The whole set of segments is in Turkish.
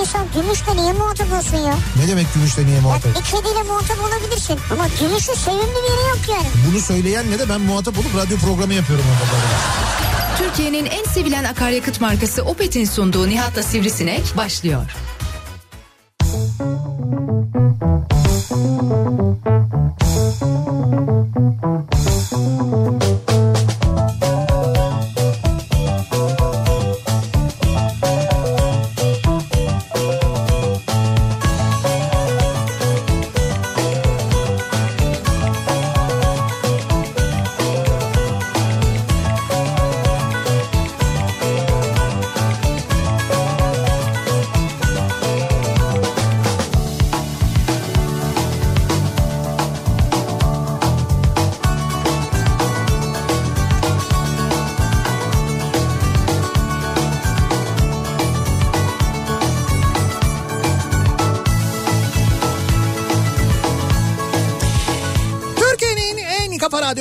İnsan gümüşle niye muhatap olsun ya? Ne demek gümüşle niye Ya muhatap? bir kediyle muhatap olabilirsin. Ama gümüşün sevimli bir yeri yok yani. Bunu söyleyen ne de ben muhatap olup radyo programı yapıyorum orada. Türkiye'nin en sevilen akaryakıt markası Opet'in sunduğu Nihat'la Sivrisinek başlıyor.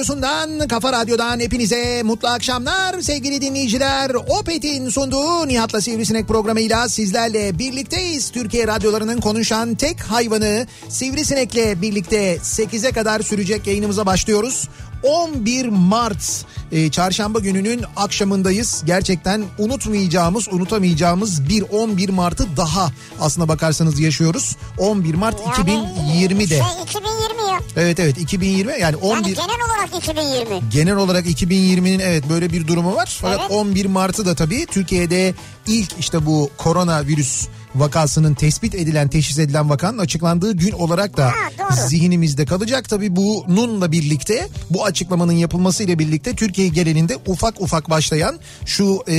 Radyosundan, kafa radyodan hepinize mutlu akşamlar sevgili dinleyiciler. Opet'in sunduğu Nihat'la Sivrisinek programıyla sizlerle birlikteyiz. Türkiye radyolarının konuşan tek hayvanı Sivrisinek'le birlikte 8'e kadar sürecek yayınımıza başlıyoruz. 11 Mart e, çarşamba gününün akşamındayız. Gerçekten unutmayacağımız, unutamayacağımız bir 11 Mart'ı daha aslına bakarsanız yaşıyoruz. 11 Mart Yani, 2020'de. Şey 2020 ya. Evet evet 2020 yani 11 Yani genel olarak 2020. genel olarak 2020'nin evet böyle bir durumu var. Fakat Evet. 11 Mart'ı da tabii Türkiye'de ilk işte bu koronavirüs vakasının tespit edilen, teşhis edilen vakanın açıklandığı gün olarak da Ha, zihnimizde kalacak. Tabii bununla birlikte bu açıklamanın yapılmasıyla birlikte Türkiye genelinde ufak ufak başlayan şu e,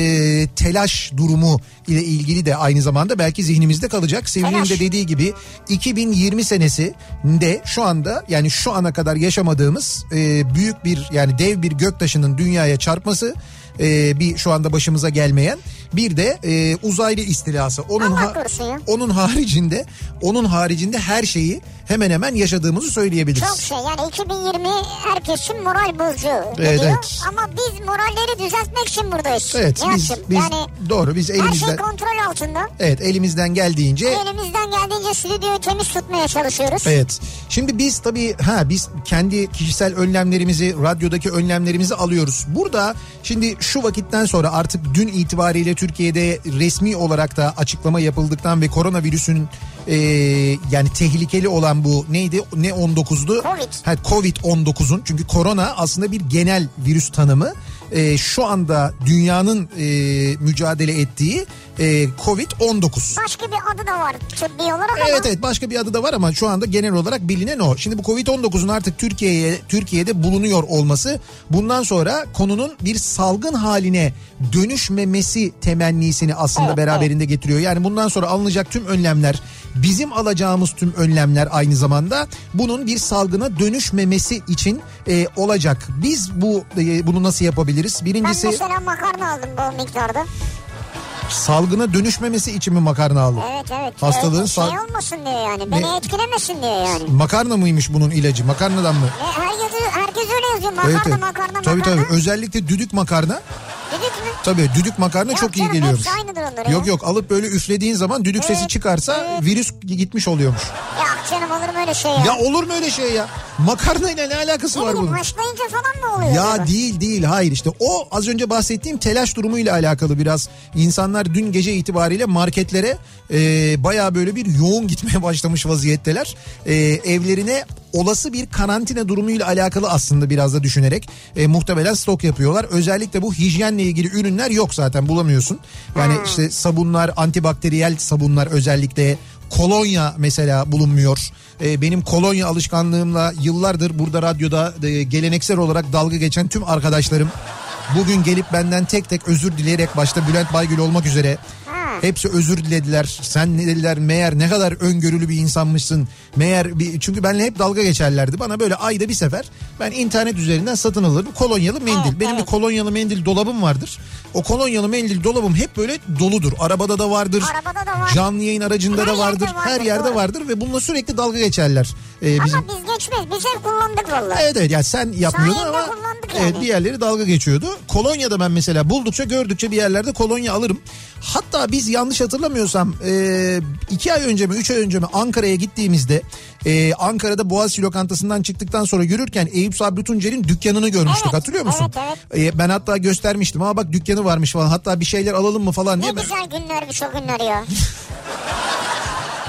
telaş durumu ile ilgili de aynı zamanda belki zihnimizde kalacak. Telaş. de dediği gibi 2020 senesinde şu anda yani şu ana kadar yaşamadığımız e, büyük bir yani dev bir göktaşının dünyaya çarpması e, bir şu anda başımıza gelmeyen bir de e, uzaylı istilası. Onun korusun ya. onun haricinde onun haricinde her şeyi hemen hemen yaşadığımızı söyleyebiliriz. Çok şey yani 2020 herkesin moral bozucu Evet, diyor. evet. Ama biz moralleri düzeltmek için buradayız. Evet biz, biz yani doğru biz her şey elimizden kontrol altında. evet elimizden geldiğince Elimizden geldiğince stüdyoyu temiz tutmaya çalışıyoruz. Evet. Şimdi biz tabii ha biz kendi kişisel önlemlerimizi, radyodaki önlemlerimizi alıyoruz. Burada şimdi şu vakitten sonra artık dün itibariyle Türkiye'de resmi olarak da açıklama yapıldıktan ve koronavirüsün e, yani tehlikeli olan bu neydi? Ne 19'du? Covid. Ha, Covid-19'un çünkü korona aslında bir genel virüs tanımı. E, şu anda dünyanın e, mücadele ettiği e, Covid-19. Başka bir adı da var tıbbi olarak Evet ama evet başka bir adı da var ama şu anda genel olarak bilinen o. Şimdi bu Covid-19'un artık Türkiye'ye Türkiye'de bulunuyor olması bundan sonra konunun bir salgın haline dönüşmemesi temennisini aslında Evet, beraberinde getiriyor. Yani bundan sonra alınacak tüm önlemler bizim alacağımız tüm önlemler aynı zamanda bunun bir salgına dönüşmemesi için e, olacak. Biz bu e, bunu nasıl yapabiliriz? ben Birincisi mesela makarna aldım bol miktarda. Salgına dönüşmemesi için mi makarna aldın? Evet evet. Hastalığın Ee, şey olmasın diyor yani. Beni Ne? etkilemesin diyor yani. Makarna mıymış bunun ilacı? Makarnadan mı? E, herkes, herkes öyle yazıyor. Makarna makarna Tabii makarna. tabii özellikle düdük makarna. Dedik mi? Tabii düdük makarna Yok çok iyi canım, geliyormuş. aynıdır onların Yok ya. yok alıp böyle üflediğin zaman düdük sesi Evet, çıkarsa evet. virüs gitmiş oluyormuş. Ya canım olur mu öyle şey ya? Ya olur mu öyle şey ya? Makarna ile ne alakası ne var bunun? haşlayınca falan mı oluyor? Ya acaba? değil değil hayır işte o az önce bahsettiğim telaş durumuyla alakalı biraz insanlar dün gece itibariyle marketlere e, baya böyle bir yoğun gitmeye başlamış vaziyetteler. E, evlerine olası bir karantina durumuyla alakalı aslında biraz da düşünerek e, muhtemelen stok yapıyorlar. Özellikle bu hijyenle ilgili ürünler yok zaten bulamıyorsun. Yani işte sabunlar, antibakteriyel sabunlar özellikle kolonya mesela bulunmuyor. E, benim kolonya alışkanlığımla yıllardır burada radyoda e, geleneksel olarak dalga geçen tüm arkadaşlarım bugün gelip benden tek tek özür dileyerek başta Bülent Baygül olmak üzere Hepsi özür dilediler. Sen ne dediler meğer ne kadar öngörülü bir insanmışsın. Meğer bir, çünkü benle hep dalga geçerlerdi. Bana böyle ayda bir sefer ben internet üzerinden satın alırım. Kolonyalı mendil. Evet, Benim evet. bir kolonyalı mendil dolabım vardır. O kolonyalı mendil dolabım hep böyle doludur. Arabada da vardır. Arabada da var. Canlı yayın aracında Her da yerde vardır. vardır, Her yerde doğru. vardır ve bununla sürekli dalga geçerler. Ee, bizim... Ama biz geçmez. Biz hep kullandık vallahi. Evet evet yani sen yapmıyordun Sayende ama yani. evet, diğerleri dalga geçiyordu. Kolonya'da ben mesela buldukça gördükçe bir yerlerde kolonya alırım. Hatta biz yanlış hatırlamıyorsam e, iki ay önce mi üç ay önce mi Ankara'ya gittiğimizde e, Ankara'da Boğaziçi lokantasından çıktıktan sonra yürürken Eyüp Sabri Tuncer'in dükkanını görmüştük Evet, hatırlıyor musun? evet, E, ben hatta göstermiştim ama bak dükkanı varmış falan hatta bir şeyler alalım mı falan Ne diye. ben- güzel günlermiş o günler ya.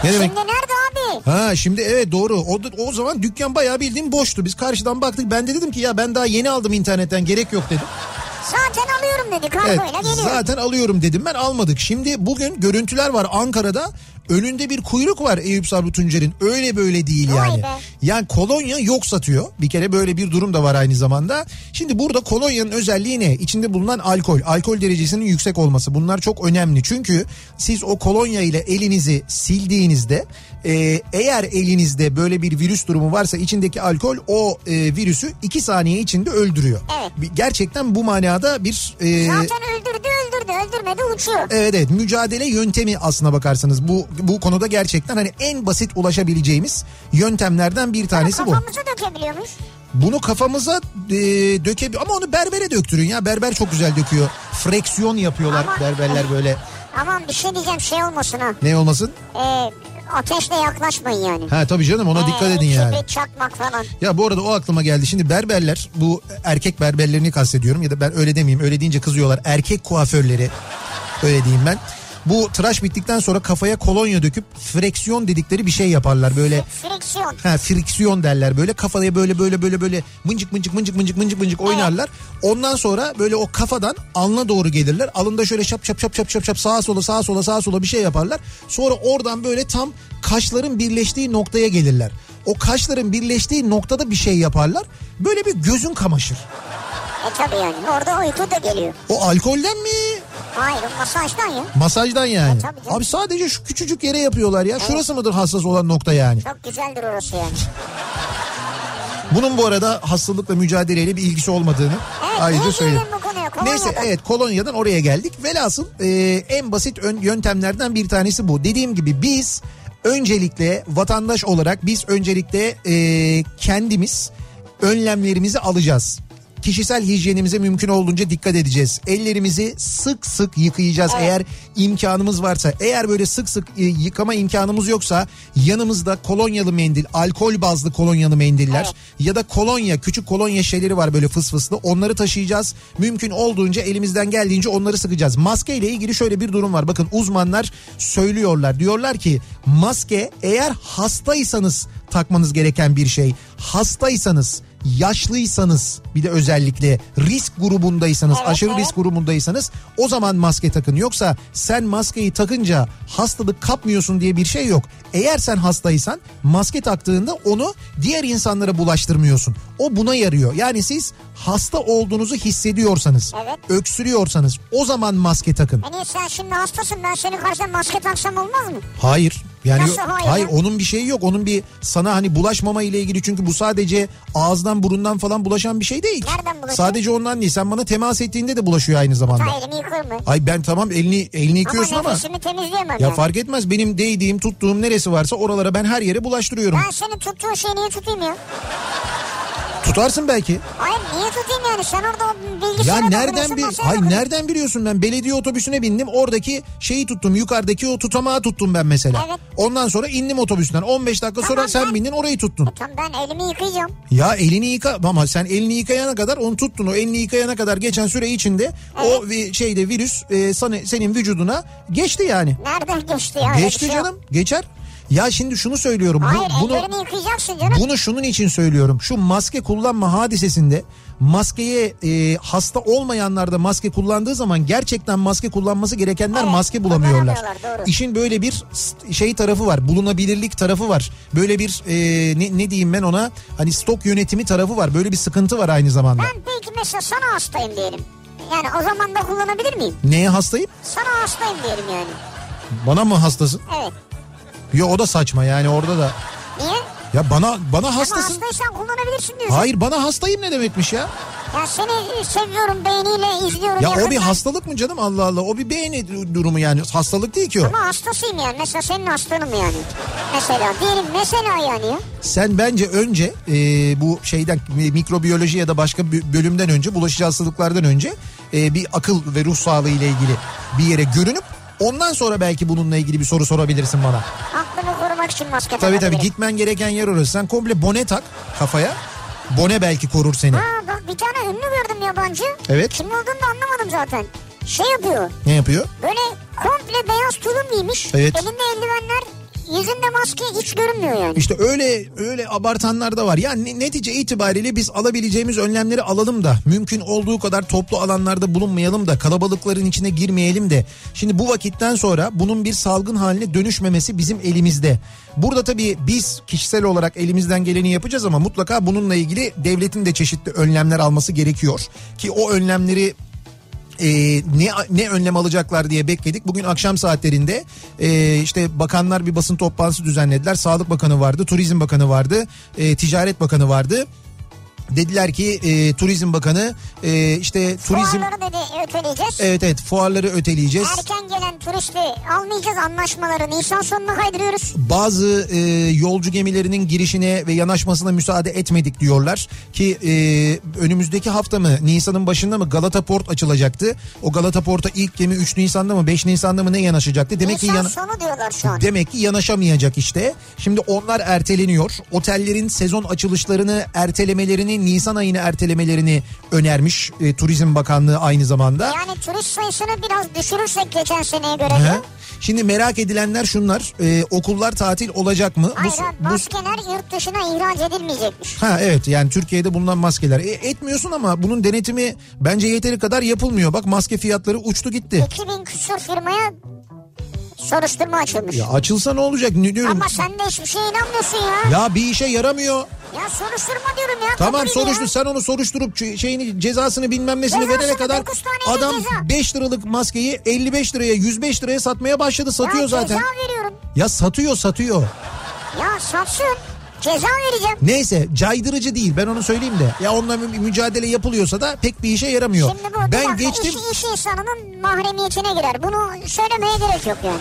Ne demek? Şimdi nerede abi? Ha şimdi evet doğru. O, o zaman dükkan bayağı bildiğin boştu. Biz karşıdan baktık. Ben de dedim ki ya ben daha yeni aldım internetten gerek yok dedim. Zaten alıyorum dedi Evet kargoyla geliyor. zaten alıyorum dedim ben almadık. Şimdi bugün görüntüler var Ankara'da. Önünde bir kuyruk var Eyüp Sabri Tuncer'in. Öyle böyle değil yani. Yani kolonya yok satıyor. Bir kere böyle bir durum da var aynı zamanda. Şimdi burada kolonyanın özelliği ne? İçinde bulunan alkol. Alkol derecesinin yüksek olması. Bunlar çok önemli. Çünkü siz o kolonya ile elinizi sildiğinizde e, eğer elinizde böyle bir virüs durumu varsa içindeki alkol o e, virüsü 2 saniye içinde öldürüyor. Evet. Gerçekten bu manada bir... e, Zaten öldürdü öldürdü öldürmedi uçuyor. Evet evet mücadele yöntemi aslına bakarsanız bu bu konuda gerçekten hani en basit ulaşabileceğimiz yöntemlerden bir tanesi bu. Kafamıza dökebiliyormuş. Bunu kafamıza e, döke ama onu berbere döktürün ya berber çok güzel döküyor. Freksiyon yapıyorlar Ama- berberler böyle. Aman bir şey diyeceğim şey olmasın ha. Ne olmasın? Ee, ateşle yaklaşmayın yani. Ha tabii canım ona dikkat Ee, edin yani. Çakmak falan. Ya bu arada o aklıma geldi. Şimdi berberler bu erkek berberlerini kastediyorum ya da ben öyle demeyeyim. Öyle deyince kızıyorlar. Erkek kuaförleri öyle diyeyim ben. Bu tıraş bittikten sonra kafaya kolonya döküp freksiyon dedikleri bir şey yaparlar. Böyle Friksiyon. Ha friksiyon derler böyle kafaya böyle böyle böyle böyle mıncık mıncık mıncık mıncık mıncık mıncık oynarlar. Ondan sonra böyle o kafadan alnına doğru gelirler. Alında şöyle şap şap şap şap şap şap sağa sola sağa sola sağa sola bir şey yaparlar. Sonra oradan böyle tam kaşların birleştiği noktaya gelirler. O kaşların birleştiği noktada bir şey yaparlar. Böyle bir gözün kamaşır. E tabi yani orada uyku da geliyor. O alkolden mi? Hayır o masajdan ya. Masajdan yani. E, tabii canım. Abi sadece şu küçücük yere yapıyorlar ya. Şurası mıdır hassas olan nokta yani? Çok güzeldir orası yani. Bunun bu arada hastalıkla mücadeleyle bir ilgisi olmadığını Evet ayrıca söyleyeyim. Neyse evet kolonyadan oraya geldik. Velhasıl e, en basit ön, yöntemlerden bir tanesi bu. Dediğim gibi biz öncelikle vatandaş olarak biz öncelikle e, kendimiz önlemlerimizi alacağız. Kişisel hijyenimize mümkün olduğunca dikkat edeceğiz. Ellerimizi sık sık yıkayacağız eğer imkanımız varsa. Eğer böyle sık sık e, yıkama imkanımız yoksa yanımızda kolonyalı mendil, alkol bazlı kolonyalı mendiller ya da kolonya, küçük kolonya şeyleri var böyle fıs fıslı. Onları taşıyacağız. Mümkün olduğunca elimizden geldiğince onları sıkacağız. Maske ile ilgili şöyle bir durum var. Bakın uzmanlar söylüyorlar. Diyorlar ki maske eğer hastaysanız takmanız gereken bir şey. Hastaysanız yaşlıysanız bir de özellikle risk grubundaysanız Evet, aşırı evet. risk grubundaysanız o zaman maske takın. Yoksa sen maskeyi takınca hastalık kapmıyorsun diye bir şey yok. Eğer sen hastaysan maske taktığında onu diğer insanlara bulaştırmıyorsun. O buna yarıyor. Yani siz hasta olduğunuzu hissediyorsanız, Evet. öksürüyorsanız o zaman maske takın. Hani sen şimdi hastasın ben senin karşına maske taksam olmaz mı? Hayır. Yani Nasıl hayır hayır onun bir şeyi yok. Onun bir sana hani bulaşmama ile ilgili çünkü bu sadece ağızdan burundan falan bulaşan bir şey değil. Nereden bulaşıyor? Sadece ondan değil. Sen bana temas ettiğinde de bulaşıyor aynı zamanda. Ta elimi yıkıyor mu? Ay ben tamam elini elini yıkıyorsun ama ama, temizleyemem ya yani. fark etmez. Benim değdiğim, tuttuğum neresi varsa oralara ben her yere bulaştırıyorum. Ben senin tuttuğun şeyi niye tutayım ya? Tutarsın belki. Hayır niye tutayım yani sen orada o Ya nereden bir hayır nereden biliyorsun ben belediye otobüsüne bindim oradaki şeyi tuttum yukarıdaki o tutamağı tuttum ben mesela. Evet. Ondan sonra indim otobüsten 15 dakika sonra Tamam, sen ben- bindin orayı tuttun. Tamam ben elimi yıkayacağım. Ya elini yıka ama sen elini yıkayana kadar onu tuttun o elini yıkayana kadar geçen süre içinde o vi- şeyde virüs e, sana, senin vücuduna geçti yani. Nereden geçti ya? Geçti şey yok. canım geçer. Ya şimdi şunu söylüyorum. bu- Hayır bunu ellerini yıkayacaksın canım. bunu şunun için söylüyorum. Şu maske kullanma hadisesinde maskeye e, hasta olmayanlar da maske kullandığı zaman gerçekten maske kullanması gerekenler Evet, maske bulamıyorlar. İşin böyle bir şey tarafı var. Bulunabilirlik tarafı var. Böyle bir e, ne, ne diyeyim ben ona hani stok yönetimi tarafı var. Böyle bir sıkıntı var aynı zamanda. Ben peki mesela sana hastayım diyelim. Yani o zaman da kullanabilir miyim? Neye hastayım? Sana hastayım diyelim yani. Bana mı hastasın? Evet. Yo o da saçma yani orada da. Niye? Ya bana bana Ama hastasın. hastaysan kullanabilirsin diyorsun. Hayır bana hastayım ne demekmiş ya? Ya seni seviyorum beğeniyle izliyorum. Ya o bir hastalık mı canım Allah Allah o bir beğeni durumu yani hastalık değil ki o. Ama hastasıyım yani. Mesela senin hastalığım yani. Mesela diyelim mesela yani ya. Sen bence önce e, bu şeyden mikrobiyoloji ya da başka bir bölümden önce bulaşıcı hastalıklardan önce e, bir akıl ve ruh sağlığı ile ilgili bir yere görünüp ondan sonra belki bununla ilgili bir soru sorabilirsin bana. Aklını korumak için maske Tabii tabii takabilirim. gitmen gereken yer orası. Sen komple bone tak kafaya. Bone belki korur seni. Ha bak bir tane ünlü gördüm yabancı. Evet. Kim olduğunu da anlamadım zaten. Şey yapıyor. Ne yapıyor? Böyle komple beyaz tulum giymiş. Evet. Elinde eldivenler. Yüzünde maske hiç görünmüyor yani. İşte öyle öyle abartanlar da var. Yani netice itibariyle biz alabileceğimiz önlemleri alalım da mümkün olduğu kadar toplu alanlarda bulunmayalım da kalabalıkların içine girmeyelim de. Şimdi bu vakitten sonra bunun bir salgın haline dönüşmemesi bizim elimizde. Burada tabii biz kişisel olarak elimizden geleni yapacağız ama mutlaka bununla ilgili devletin de çeşitli önlemler alması gerekiyor. Ki o önlemleri e, ne ne önlem alacaklar diye bekledik. Bugün akşam saatlerinde e, işte bakanlar bir basın toplantısı düzenlediler. Sağlık Bakanı vardı, Turizm Bakanı vardı, e, Ticaret Bakanı vardı. Dediler ki e, Turizm Bakanı e, işte turizm Fuarları dedi öteleyeceğiz. evet evet fuarları öteleyeceğiz. Erken gelen turisti almayacağız anlaşmaları Nisan sonuna kaydırıyoruz. Bazı e, yolcu gemilerinin girişine ve yanaşmasına müsaade etmedik diyorlar ki e, önümüzdeki hafta mı Nisan'ın başında mı Galata Port açılacaktı. O Galata Port'a ilk gemi 3 Nisan'da mı 5 Nisan'da mı ne yanaşacaktı? Demek Nisan ki yana- sonu diyorlar şu an. Demek ki yanaşamayacak işte. Şimdi onlar erteleniyor. Otellerin sezon açılışlarını ertelemelerini, Nisan ayını ertelemelerini önermiş e, Turizm Bakanlığı aynı zamanda. Yani turist sayısını biraz düşürürsek geçen seneye göre de. Şimdi merak edilenler şunlar. e, okullar tatil olacak mı? Hayır Bu- bu- maskeler yurt dışına ihraç edilmeyecekmiş. Ha evet yani Türkiye'de bulunan maskeler. E, etmiyorsun ama bunun denetimi bence yeteri kadar yapılmıyor. Bak maske fiyatları uçtu gitti. 2000 küsur firmaya soruşturma açılmış. Ya açılsa ne olacak ne diyorum. Ama sen de hiçbir şeye inanmıyorsun ya. Ya bir işe yaramıyor. Ya soruşturma diyorum ya. Tamam soruştur ya. sen onu soruşturup şeyini cezasını bilmem nesini Cezasını verene kadar adam ceza. 5 liralık maskeyi 55 liraya 105 liraya satmaya başladı satıyor ya zaten. ceza veriyorum. Ya satıyor satıyor. Ya satsın. Ceza vereceğim. Neyse caydırıcı değil ben onu söyleyeyim de. Ya onunla mü- mücadele yapılıyorsa da pek bir işe yaramıyor. Şimdi bu ben geçtim. iş, iş insanının mahremiyetine girer. Bunu söylemeye gerek yok yani.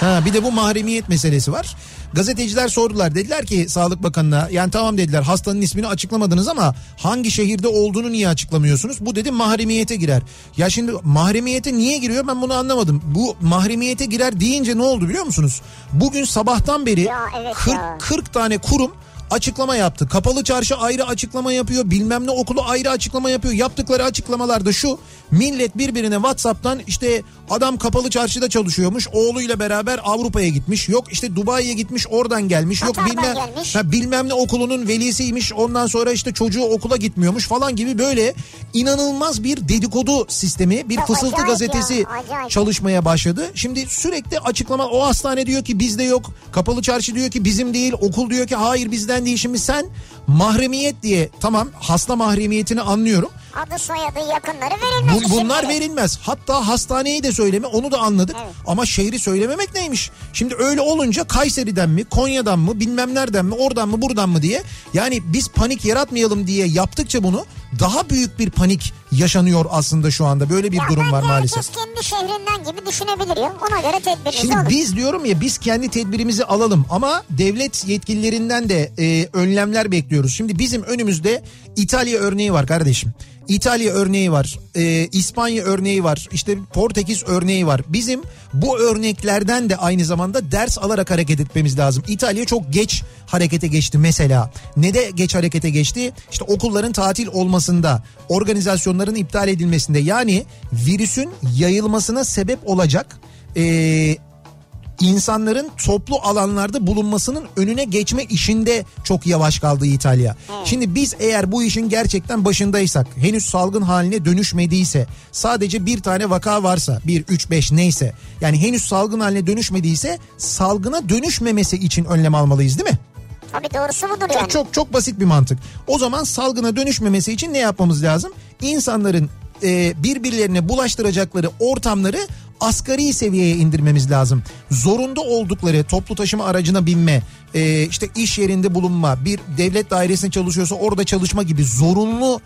Ha bir de bu mahremiyet meselesi var. Gazeteciler sordular dediler ki Sağlık Bakanı'na yani tamam dediler hastanın ismini açıklamadınız ama hangi şehirde olduğunu niye açıklamıyorsunuz? Bu dedi mahremiyete girer. Ya şimdi mahremiyete niye giriyor ben bunu anlamadım. Bu mahremiyete girer deyince ne oldu biliyor musunuz? Bugün sabahtan beri Ya evet 40, ya. 40 tane kurum açıklama yaptı. Kapalı çarşı ayrı açıklama yapıyor. Bilmem ne okulu ayrı açıklama yapıyor. Yaptıkları açıklamalarda şu. Millet birbirine Whatsapp'tan işte adam kapalı çarşıda çalışıyormuş. Oğluyla beraber Avrupa'ya gitmiş. Yok işte Dubai'ye gitmiş oradan gelmiş. Yok Katar'dan bilmem, gelmiş. ha, bilmem ne okulunun velisiymiş. Ondan sonra işte çocuğu okula gitmiyormuş falan gibi böyle inanılmaz bir dedikodu sistemi. Bir Çok fısıltı gazetesi ya, acayip. çalışmaya başladı. Şimdi sürekli açıklama o hastane diyor ki bizde yok. Kapalı çarşı diyor ki bizim değil. Okul diyor ki hayır bizden değil. Şimdi sen mahremiyet diye tamam hasta mahremiyetini anlıyorum. Adı soyadı yakınları verilmez. Bu- bunlar isimleri. verilmez. Hatta hastaneyi de söyleme onu da anladık. Evet. Ama şehri söylememek neymiş? Şimdi öyle olunca Kayseri'den mi Konya'dan mı bilmem nereden mi oradan mı buradan mı diye. Yani biz panik yaratmayalım diye yaptıkça bunu daha büyük bir panik yaşanıyor aslında şu anda. Böyle bir Ya durum var maalesef. Herkes kendi şehrinden gibi düşünebilir ya. Ona göre tedbirinizi Şimdi alın. biz diyorum ya biz kendi tedbirimizi alalım ama devlet yetkililerinden de e, önlemler bekliyoruz. Şimdi bizim önümüzde İtalya örneği var kardeşim. İtalya örneği var, e, İspanya örneği var, işte Portekiz örneği var. Bizim bu örneklerden de aynı zamanda ders alarak hareket etmemiz lazım. İtalya çok geç harekete geçti mesela. Ne de geç harekete geçti? İşte okulların tatil olmasında, organizasyonların iptal edilmesinde yani virüsün yayılmasına sebep olacak e, insanların toplu alanlarda bulunmasının önüne geçme işinde çok yavaş kaldı İtalya. Şimdi biz eğer bu işin gerçekten başındaysak, henüz salgın haline dönüşmediyse, sadece bir tane vaka varsa, bir, üç, beş neyse, yani henüz salgın haline dönüşmediyse salgına dönüşmemesi için önlem almalıyız değil mi? Tabii doğrusu budur Çok yani. çok çok basit bir mantık. O zaman salgına dönüşmemesi için ne yapmamız lazım? İnsanların e, birbirlerine bulaştıracakları ortamları asgari seviyeye indirmemiz lazım. Zorunda oldukları toplu taşıma aracına binme, e, işte iş yerinde bulunma, bir devlet dairesinde çalışıyorsa orada çalışma gibi zorunlu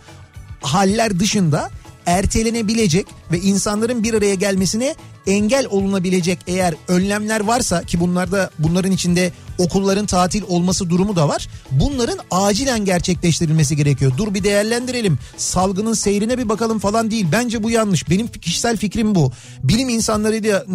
haller dışında ertelenebilecek ve insanların bir araya gelmesine engel olunabilecek eğer önlemler varsa ki bunlarda bunların içinde okulların tatil olması durumu da var. Bunların acilen gerçekleştirilmesi gerekiyor. Dur bir değerlendirelim. Salgının seyrine bir bakalım falan değil. Bence bu yanlış. Benim kişisel fikrim bu. Bilim insanlarıyla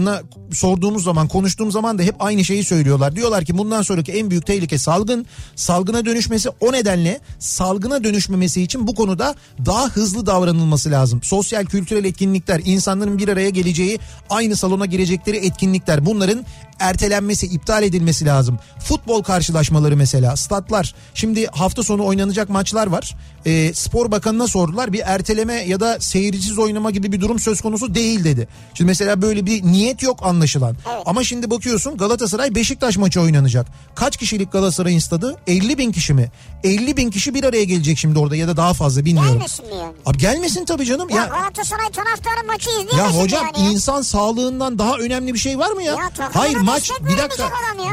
sorduğumuz zaman, konuştuğum zaman da hep aynı şeyi söylüyorlar. Diyorlar ki bundan sonraki en büyük tehlike salgın. Salgına dönüşmesi o nedenle salgına dönüşmemesi için bu konuda daha hızlı davranılması lazım. Sosyal kültürel etkinlikler, insanların bir araya geleceği, aynı salona girecekleri etkinlikler bunların ertelenmesi, iptal edilmesi lazım. Futbol karşılaşmaları mesela, statlar. Şimdi hafta sonu oynanacak maçlar var. E, Spor Bakanı'na sordular. Bir erteleme ya da seyircisiz oynama gibi bir durum söz konusu değil dedi. Şimdi mesela böyle bir niyet yok anlaşılan. Evet. Ama şimdi bakıyorsun Galatasaray Beşiktaş maçı oynanacak. Kaç kişilik Galatasaray'ın stadı? 50 bin kişi mi? 50 bin kişi bir araya gelecek şimdi orada ya da daha fazla bilmiyorum. Gelmesin mi yani? Abi gelmesin tabii canım. Ya, ya Galatasaray taraftarı maçı izleyemesin Ya hocam yani insan sağlığından daha önemli bir şey var mı ya? ya Hayır maç bir dakika. Ya.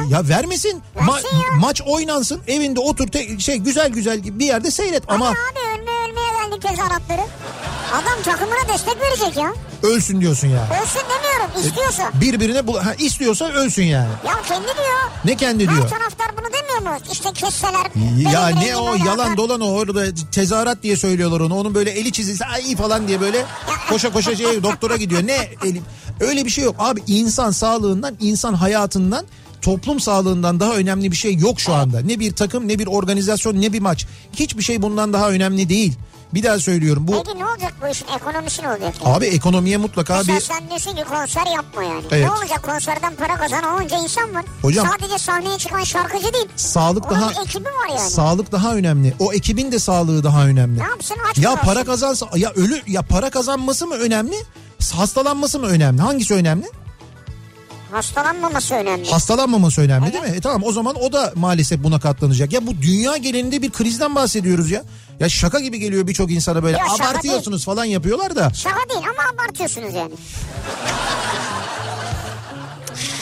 ya vermesin. Ma- ya. Maç oynansın evinde otur te- şey güzel güzel bir yerde seyret ama. Ama abi ölme ölmeye geldik tezahüratları. Adam takımına destek verecek ya. Ölsün diyorsun yani. Ölsün demiyorum istiyorsa. E, birbirine bul ha, istiyorsa ölsün yani. Ya kendi diyor. Ne kendi diyor? Her taraftar bunu demiyor mu? İşte kesseler. Ya ne o yalan dolan o orada tezahürat diye söylüyorlar onu. Onun böyle eli çizilse ay iyi falan diye böyle koşa koşa şey doktora gidiyor. Ne eli öyle bir şey yok. Abi insan sağlığından insan hayatından toplum sağlığından daha önemli bir şey yok şu anda. Ne bir takım ne bir organizasyon ne bir maç. Hiçbir şey bundan daha önemli değil. Bir daha söylüyorum bu... Peki ne olacak bu işin ekonomisi ne olacak? Yani? Abi ekonomiye mutlaka Mesela bir... sen diyorsun ki konser yapma yani. Evet. Ne olacak konserden para kazanan onca insan var. Hocam, Sadece sahneye çıkan şarkıcı değil. Sağlık Onun daha... ekibi var yani. Sağlık daha önemli. O ekibin de sağlığı daha önemli. Ne yapsın aç Ya para kazansa... Ya ölü... Ya para kazanması mı önemli? Hastalanması mı önemli? Hangisi önemli? Hastalanmaması önemli. Hastalanmaması önemli evet. değil mi? E tamam o zaman o da maalesef buna katlanacak. Ya bu dünya genelinde bir krizden bahsediyoruz ya. Ya şaka gibi geliyor birçok insana böyle Ya abartıyorsunuz falan yapıyorlar da. Şaka değil ama abartıyorsunuz yani.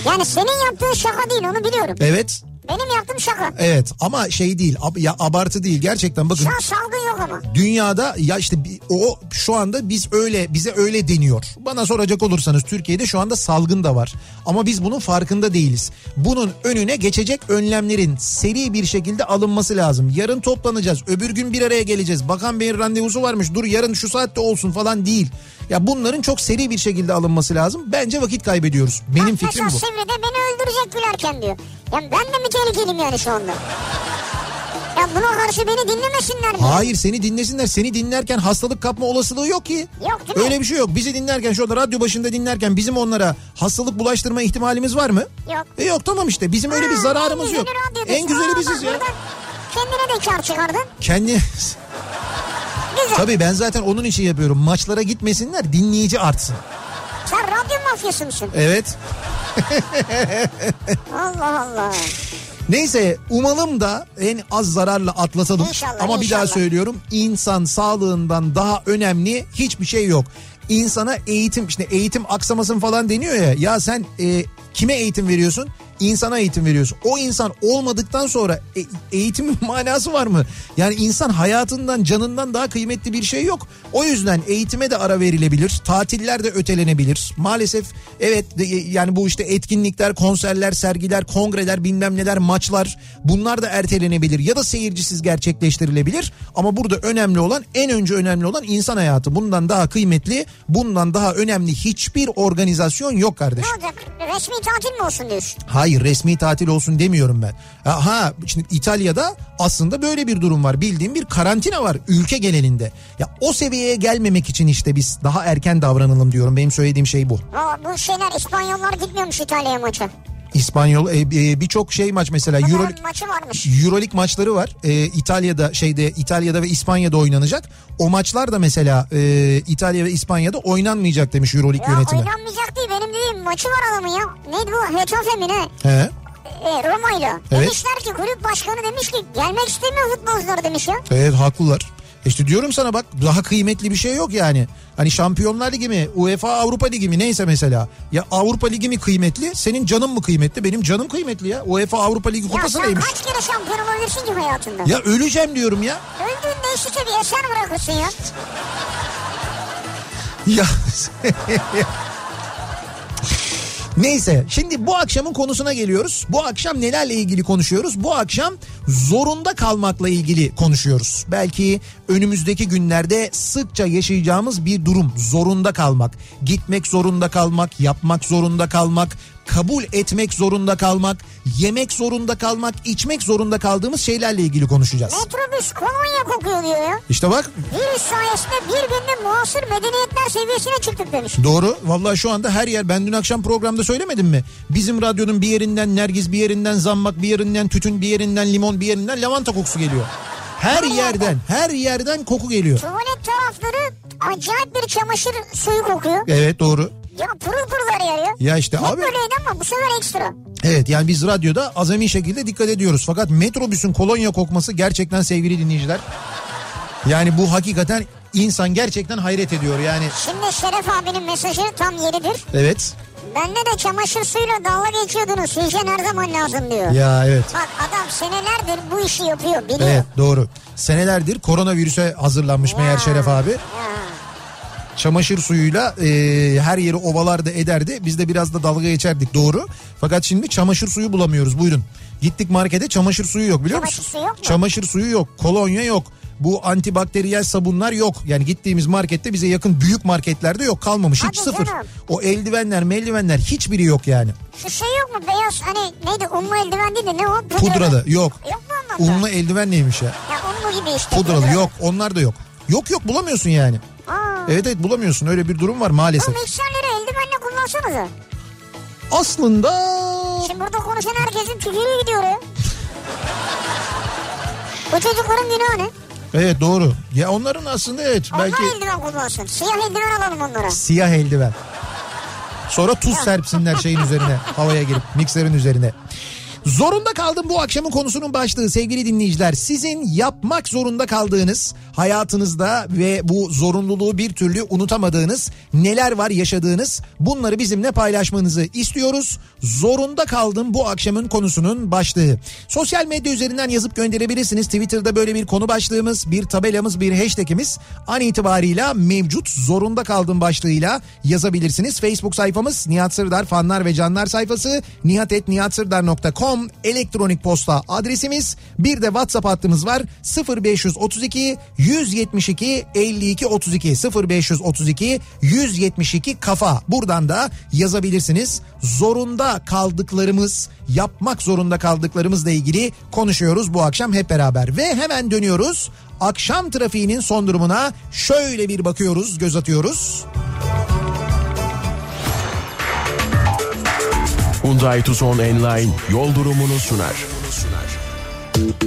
Yani senin yaptığın şaka değil onu biliyorum. Evet. Benim yaptığım şaka. Evet ama şey değil ab, ya abartı değil gerçekten bakın. Şu an salgın yok ama. Dünyada ya işte o şu anda biz öyle bize öyle deniyor. Bana soracak olursanız Türkiye'de şu anda salgın da var. Ama biz bunun farkında değiliz. Bunun önüne geçecek önlemlerin seri bir şekilde alınması lazım. Yarın toplanacağız öbür gün bir araya geleceğiz. Bakan Bey'in randevusu varmış dur yarın şu saatte olsun falan değil. Ya bunların çok seri bir şekilde alınması lazım. Bence vakit kaybediyoruz. Benim Bak, fikrim bu. Sivri'de beni öldürecek gülerken diyor. Ya ben de mi tehlikeliyim yani şu anda? Ya buna karşı beni dinlemesinler mi? Hayır seni dinlesinler. Seni dinlerken hastalık kapma olasılığı yok ki. Yok değil mi? Öyle bir şey yok. Bizi dinlerken şu anda radyo başında dinlerken bizim onlara hastalık bulaştırma ihtimalimiz var mı? Yok. E yok tamam işte bizim öyle bir Ha, zararımız en yok. En güzeli Aa, biziz bak ya. Kendine de kar çıkardın. Kendi Güzel. Tabii ben zaten onun için yapıyorum. Maçlara gitmesinler dinleyici artsın. Sen radyo mafyası mısın? Evet. Allah Allah. Neyse umalım da en az zararla atlatalım. İnşallah, Ama bir daha inşallah. söylüyorum insan sağlığından daha önemli hiçbir şey yok. İnsana eğitim işte eğitim aksamasın falan deniyor ya. Ya sen e, kime eğitim veriyorsun? İnsana eğitim veriyorsun. O insan olmadıktan sonra e, eğitimin manası var mı? Yani insan hayatından canından daha kıymetli bir şey yok. O yüzden eğitime de ara verilebilir. Tatiller de ötelenebilir. Maalesef evet de- yani bu işte etkinlikler, konserler, sergiler, kongreler, bilmem neler, maçlar bunlar da ertelenebilir ya da seyircisiz gerçekleştirilebilir. Ama burada önemli olan en önce önemli olan insan hayatı. Bundan daha kıymetli, bundan daha önemli hiçbir organizasyon yok Ne kardeşim. olacak? Resmi tatil mi olsun diyorsun? Hayır resmi tatil olsun demiyorum ben. Ha şimdi İtalya'da aslında böyle bir durum var. Bildiğim bir karantina var ülke genelinde. Ya o seviyeye gelmemek için işte biz daha erken davranalım diyorum. Benim söylediğim şey bu. Aa, bu şeyler İspanyollar gitmiyormuş İtalya'ya maça. İspanyol e, e, birçok şey maç mesela Euro... Maçı. Euroleague maçları var. E, İtalya'da şeyde İtalya'da ve İspanya'da oynanacak. O maçlar da mesela e, İtalya ve İspanya'da oynanmayacak demiş Euroleague Ya yönetimi. oynanmayacak değil benim dediğim maçı var adamın ya. Neydi bu? Hetafe mi ne? He. E, Roma'yla. Evet. Demişler ki kulüp başkanı demiş ki gelmek istemiyor futbolcular demiş ya. Evet haklılar. İşte diyorum sana bak daha kıymetli bir şey yok yani. Hani Şampiyonlar Ligi mi, UEFA Avrupa Ligi mi neyse mesela. Ya Avrupa Ligi mi kıymetli, senin canın mı kıymetli? Benim canım kıymetli ya. UEFA Avrupa Ligi Ya kupası sen neymiş? kaç kere şampiyon olabilirsin ki hayatında? Ya öleceğim diyorum ya. Öldüğünde işte bir eser bırakırsın ya. Ya Neyse şimdi bu akşamın konusuna geliyoruz. Bu akşam nelerle ilgili konuşuyoruz? Bu akşam zorunda kalmakla ilgili konuşuyoruz. Belki önümüzdeki günlerde sıkça yaşayacağımız bir durum. Zorunda kalmak, gitmek zorunda kalmak, yapmak zorunda kalmak, kabul etmek zorunda kalmak, yemek zorunda kalmak, içmek zorunda kaldığımız şeylerle ilgili konuşacağız. Metrobüs kolonya kokuyor diyor ya. İşte bak Virüs sayesinde bir günde muasır medeniyetler seviyesine çıktık demiş. Doğru. Vallahi şu anda her yer ben dün akşam programda söylemedim mi? Bizim radyonun bir yerinden nergis bir yerinden zammak bir yerinden tütün bir yerinden limon bir yerinden lavanta kokusu geliyor. Her yerden her yerden koku geliyor. Tuvalet tarafları acayip bir çamaşır suyu kokuyor. Evet doğru. Ya pırıl pırıl her yer ya. Ya işte Hep abi böyleydi ama bu sefer ekstra. evet yani biz radyoda azami şekilde dikkat ediyoruz. Fakat metrobüsün kolonya kokması gerçekten sevgili dinleyiciler. Yani bu hakikaten insan gerçekten hayret ediyor yani. Şimdi Şeref abinin mesajı tam yeridir. Evet. Bende de çamaşır suyuyla dalga geçiyordunuz. Hijyen her zaman lazım diyor. Ya evet. Bak adam senelerdir bu işi yapıyor biliyor. Evet doğru. Senelerdir koronavirüse hazırlanmış meğer Ya. Şeref abi. Ya. Çamaşır suyuyla e, her yeri ovalarda ederdi. Biz de biraz da dalga geçerdik doğru. Fakat şimdi çamaşır suyu bulamıyoruz buyurun. Gittik markete çamaşır suyu yok biliyor Çamaşır musun? suyu yok mu? Çamaşır suyu yok, kolonya yok. Bu antibakteriyel sabunlar yok. Yani gittiğimiz markette bize yakın büyük marketlerde yok kalmamış hiç Hadi sıfır. canım. O eldivenler meldivenler hiçbiri yok yani. Şu şey yok mu beyaz hani neydi unlu eldiven değil de ne o? Pudralı yok. Yok mu ondan da? Unlu eldiven neymiş ya? Ya unlu gibi işte. Pudralı yok onlar da yok. Yok yok bulamıyorsun yani. Aa, Evet evet bulamıyorsun öyle bir durum var maalesef. bu mikserleri eldivenle kullansanıza. Aslında Şimdi burada konuşan herkesin tükürüğü gidiyor ya. Bu çocukların günahı ne? Evet doğru. Ya onların aslında evet Onlar belki eldiven kullansın. Siyah eldiven alalım onlara. siyah eldiven. Sonra tuz serpsinler şeyin üzerine havaya girip mikserin üzerine. Zorunda kaldım bu akşamın konusunun başlığı sevgili dinleyiciler. Sizin yapmak zorunda kaldığınız hayatınızda ve bu zorunluluğu bir türlü unutamadığınız neler var yaşadığınız bunları bizimle paylaşmanızı istiyoruz. Zorunda kaldım bu akşamın konusunun başlığı. Sosyal medya üzerinden yazıp gönderebilirsiniz. Twitter'da böyle bir konu başlığımız, bir tabelamız, bir hashtagimiz an itibarıyla mevcut. Zorunda kaldım başlığıyla yazabilirsiniz. Facebook sayfamız Nihat Sırdar fanlar ve canlar sayfası nihatetnihatsırdar.com elektronik posta adresimiz. Bir de WhatsApp hattımız var 0532 172 52 32 0532 172 kafa. Buradan da yazabilirsiniz. Zorunda kaldıklarımız, yapmak zorunda kaldıklarımızla ilgili konuşuyoruz bu akşam hep beraber. Ve hemen dönüyoruz. Akşam trafiğinin son durumuna şöyle bir bakıyoruz, göz atıyoruz. Hyundai Tucson Enline yol durumunu sunar. Yoğun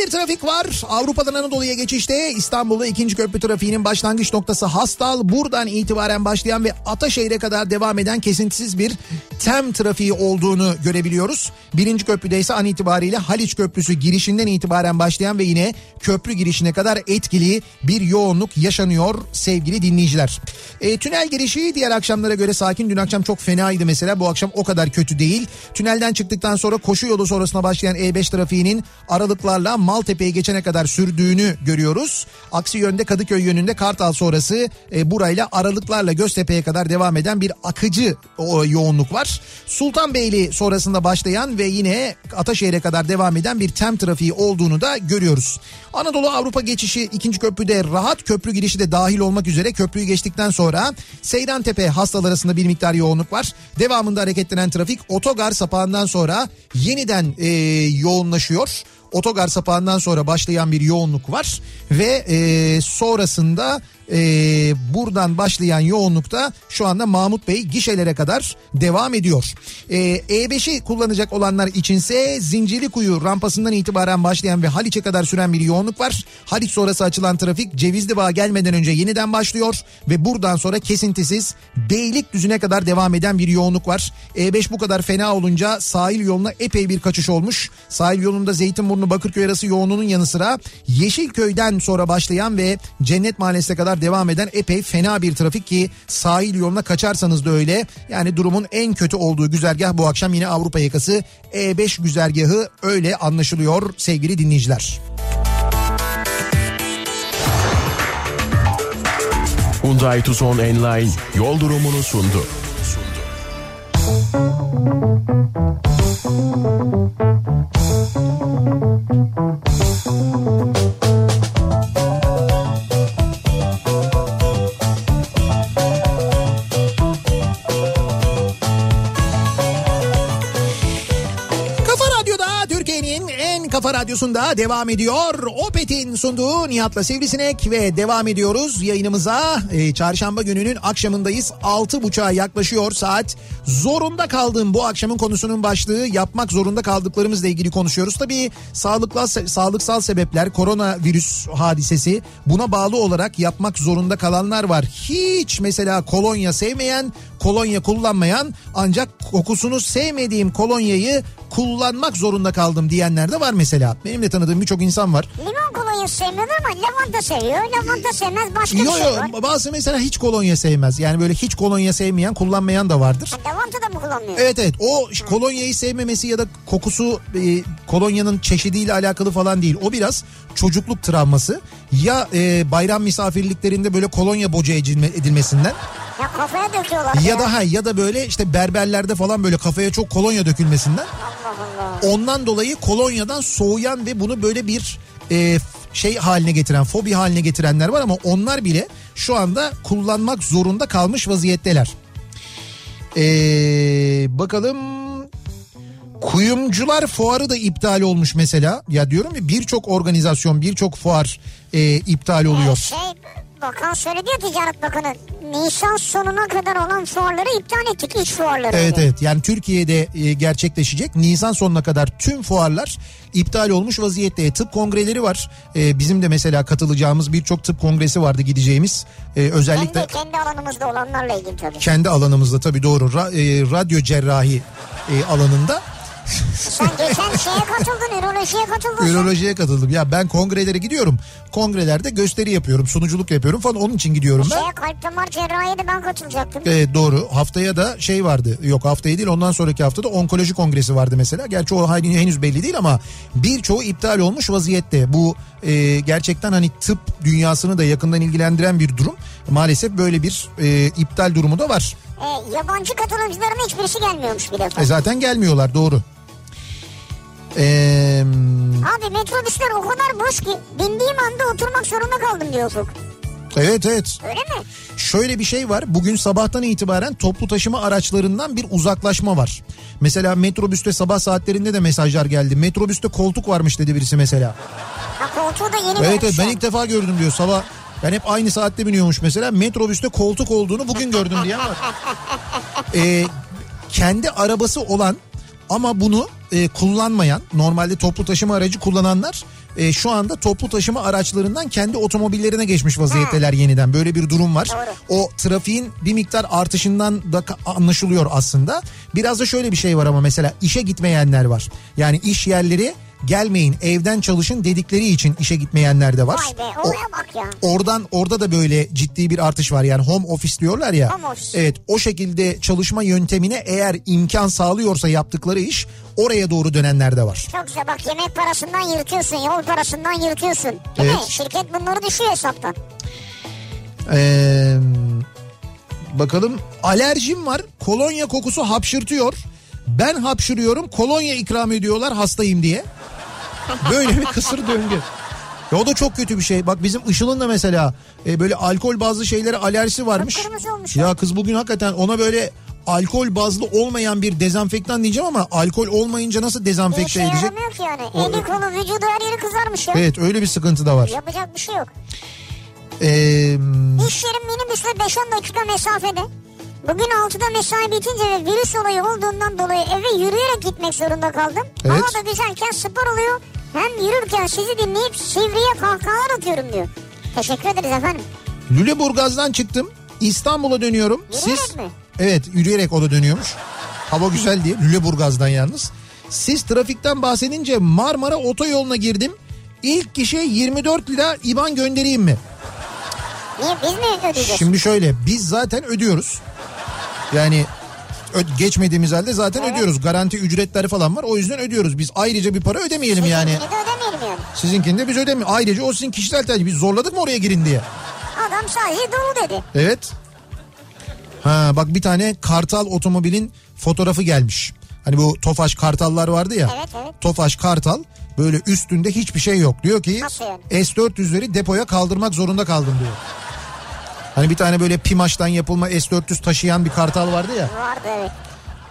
bir trafik var. Avrupa'dan Anadolu'ya geçişte İstanbul'da ikinci köprü trafiğinin başlangıç noktası Hastal. Buradan itibaren başlayan ve Ataşehir'e kadar devam eden kesintisiz bir tem trafiği olduğunu görebiliyoruz. Birinci köprüde ise an itibariyle Haliç Köprüsü girişinden itibaren başlayan ve yine köprü girişine kadar etkili bir yoğunluk yaşanıyor sevgili dinleyiciler. E, tünel girişi diğer akşamlara göre sakin. Dün akşam çok fenaydı mesela. Bu akşam o kadar kötü değil. Tünelden çıktıktan sonra koşu yolu sonrasına başlayan E5 trafiğinin aralıklarla Maltepe'ye geçene kadar sürdüğünü görüyoruz. Aksi yönde Kadıköy yönünde Kartal sonrası e, burayla aralıklarla Göztepe'ye kadar devam eden bir akıcı o, yoğunluk var. Sultanbeyli sonrasında başlayan ve yine Ataşehir'e kadar devam eden bir tem trafiği olduğunu da görüyoruz. Anadolu Avrupa geçişi ikinci köprüde rahat köprü girişi de dahil olmak üzere köprüyü geçtikten sonra Seyrantepe hastalar arasında bir miktar yoğunluk var. Devamında hareketlenen trafik otogar sapağından sonra yeniden e, yoğunlaşıyor. Otogar sapağından sonra başlayan bir yoğunluk var ve e, sonrasında e, buradan başlayan yoğunlukta şu anda Mahmut Bey gişelere kadar devam ediyor. E, E5'i kullanacak olanlar içinse Zincirlikuyu rampasından itibaren başlayan ve Haliç'e kadar süren bir yoğunluk var. Haliç sonrası açılan trafik Cevizli Bağ gelmeden önce yeniden başlıyor ve buradan sonra kesintisiz Beylikdüzü'ne kadar devam eden bir yoğunluk var. E5 bu kadar fena olunca sahil yoluna epey bir kaçış olmuş. Sahil yolunda Zeytinburnu Bakırköy arası yoğunluğunun yanı sıra Yeşilköy'den sonra başlayan ve Cennet Mahallesi'ne kadar devam eden epey fena bir trafik ki sahil yoluna kaçarsanız da öyle. Yani durumun en kötü olduğu güzergah bu akşam yine Avrupa yakası E5 güzergahı öyle anlaşılıyor sevgili dinleyiciler. Hyundai Tucson Enline yol durumunu sundu. Kafa kafa radyosunda devam ediyor. Opet'in sunduğu Nihat'la Sivrisinek ve devam ediyoruz yayınımıza. Ee, çarşamba gününün akşamındayız. 6.30'a yaklaşıyor saat. Zorunda kaldığım bu akşamın konusunun başlığı yapmak zorunda kaldıklarımızla ilgili konuşuyoruz. Tabii sağlıkla, sağlıksal sebepler, koronavirüs hadisesi buna bağlı olarak yapmak zorunda kalanlar var. Hiç mesela kolonya sevmeyen, kolonya kullanmayan ancak kokusunu sevmediğim kolonyayı kullanmak zorunda kaldım diyenler de var mesela. Benim de tanıdığım birçok insan var. Limon kolonyası sevmiyordur ama lavanta seviyor. Lavanta sevmez başka Yo bir şey var. yo bazı mesela hiç kolonya sevmez. Yani böyle hiç kolonya sevmeyen, kullanmayan da vardır. Ha, lavanta da mı kullanmıyor? Evet evet o kolonyayı sevmemesi ya da kokusu e, kolonyanın çeşidiyle alakalı falan değil. O biraz çocukluk travması. Ya e, bayram misafirliklerinde böyle kolonya boca edilme, edilmesinden Ya kafaya döküyorlar. ya da ha ya da böyle işte berberlerde falan böyle kafaya çok kolonya dökülmesinden. Allah Allah. Ondan dolayı kolonyadan soğuyan ve bunu böyle bir e, şey haline getiren, fobi haline getirenler var ama onlar bile şu anda kullanmak zorunda kalmış vaziyetteler. Ee, bakalım kuyumcular fuarı da iptal olmuş mesela. Ya diyorum ya birçok organizasyon, birçok fuar e, iptal Ee, oluyor. şey bakan söyledi ya Ticaret Bakanı. Nisan sonuna kadar olan fuarları iptal ettik. iç fuarları. Evet evet yani Türkiye'de e, gerçekleşecek Nisan sonuna kadar tüm fuarlar iptal olmuş vaziyette. Tıp kongreleri var. E, bizim de mesela katılacağımız birçok tıp kongresi vardı gideceğimiz. E, özellikle Kendi, kendi alanımızda olanlarla ilgili tabii. kendi alanımızda tabii doğru Ra- e, radyo cerrahi e, alanında Sen geçen şeye katıldın, ürolojiye katıldın. ürolojiye katıldım. Ya ben kongrelere gidiyorum. Kongrelerde gösteri yapıyorum, sunuculuk yapıyorum falan onun için gidiyorum ben. Şeye kalp damar cerrahiye de ben katılacaktım. Evet doğru. Haftaya da şey vardı. Yok haftaya değil ondan sonraki haftada onkoloji kongresi vardı mesela. Gerçi o henüz belli değil ama birçoğu iptal olmuş vaziyette. Bu e, gerçekten hani tıp dünyasını da yakından ilgilendiren bir durum. Maalesef böyle bir e, iptal durumu da var. E, yabancı katılımcıların hiçbirisi gelmiyormuş bir defa. E, zaten gelmiyorlar doğru. Eee... Abi metrobüsler o kadar boş ki bindiğim anda oturmak zorunda kaldım diyor Ufuk. Evet evet. Öyle mi? Şöyle bir şey var. Bugün sabahtan itibaren toplu taşıma araçlarından bir uzaklaşma var. Mesela metrobüste sabah saatlerinde de mesajlar geldi. Metrobüste koltuk varmış dedi birisi mesela. Ha koltuğu da yeni Evet evet ben ilk defa gördüm diyor sabah. Ben hep aynı saatte biniyormuş mesela. Metrobüste koltuk olduğunu bugün gördüm diye var. Ee, kendi arabası olan ama bunu e, kullanmayan normalde toplu taşıma aracı kullananlar e, şu anda toplu taşıma araçlarından kendi otomobillerine geçmiş vaziyetteler yeniden. Böyle bir durum var. O trafiğin bir miktar artışından da anlaşılıyor aslında. Biraz da şöyle bir şey var ama mesela işe gitmeyenler var. Yani iş yerleri gelmeyin evden çalışın dedikleri için işe gitmeyenler de var. Vay be O- olaya bak ya. Oradan orada da böyle ciddi bir artış var yani home office diyorlar ya. Home office. Evet o şekilde çalışma yöntemine eğer imkan sağlıyorsa yaptıkları iş oraya doğru dönenler de var. Çok güzel bak yemek parasından yırtıyorsun, yol parasından yırtıyorsun. Değil mi? Evet. Şirket bunları düşüyor hesaptan. Ee, bakalım alerjim var kolonya kokusu hapşırtıyor. Ben hapşırıyorum kolonya ikram ediyorlar hastayım diye. Böyle bir kısır döngü. Ya o da çok kötü bir şey. Bak bizim Işıl'ın da mesela e, böyle alkol bazı şeylere alerjisi varmış. Olmuş Ya kız bugün hakikaten ona böyle alkol bazlı olmayan bir dezenfektan diyeceğim ama alkol olmayınca nasıl Bir dezenfekte işe edecek? yaramıyor ki yani. O- Eli kolu vücudu her yeri kızarmış ya. Evet öyle bir sıkıntı da var. Yapacak bir şey yok. Ee, İş yerim minibüsle 5-10 dakika mesafede. Bugün 6'da mesai bitince ve virüs olayı olduğundan dolayı eve yürüyerek gitmek zorunda kaldım. Evet. Hava da güzelken spor oluyor. Hem yürürken sizi dinleyip sivriye kahkahalar atıyorum diyor. Teşekkür ederiz efendim. Lüleburgaz'dan çıktım. İstanbul'a dönüyorum. Yürüyerek Siz mi? Evet yürüyerek o da dönüyormuş. Hava güzel diye Lüleburgaz'dan yalnız. Siz trafikten bahsedince Marmara otoyoluna girdim. İlk kişi 24 lira IBAN göndereyim mi? Niye biz mi ödeyeceğiz? Şimdi şöyle biz zaten ödüyoruz. Yani geçmediğimiz halde zaten Evet. ödüyoruz. Garanti ücretleri falan var. O yüzden ödüyoruz. Biz ayrıca bir para ödemeyelim yani. Sizinkini de ödemeyelim yani. Sizinkini de biz ödemiyoruz. Ayrıca o sizin kişisel tercih. Biz zorladık mı oraya girin diye. Adam sadece dolu dedi. Evet. Ha bak bir tane Kartal otomobilin fotoğrafı gelmiş. Hani bu Tofaş Kartallar vardı ya. Evet, evet. Tofaş Kartal böyle üstünde hiçbir şey yok. Diyor ki Nasıl yani? S400'leri depoya kaldırmak zorunda kaldım diyor. Hani bir tane böyle Pimaş'tan yapılma S400 taşıyan bir kartal vardı ya. Vardı evet.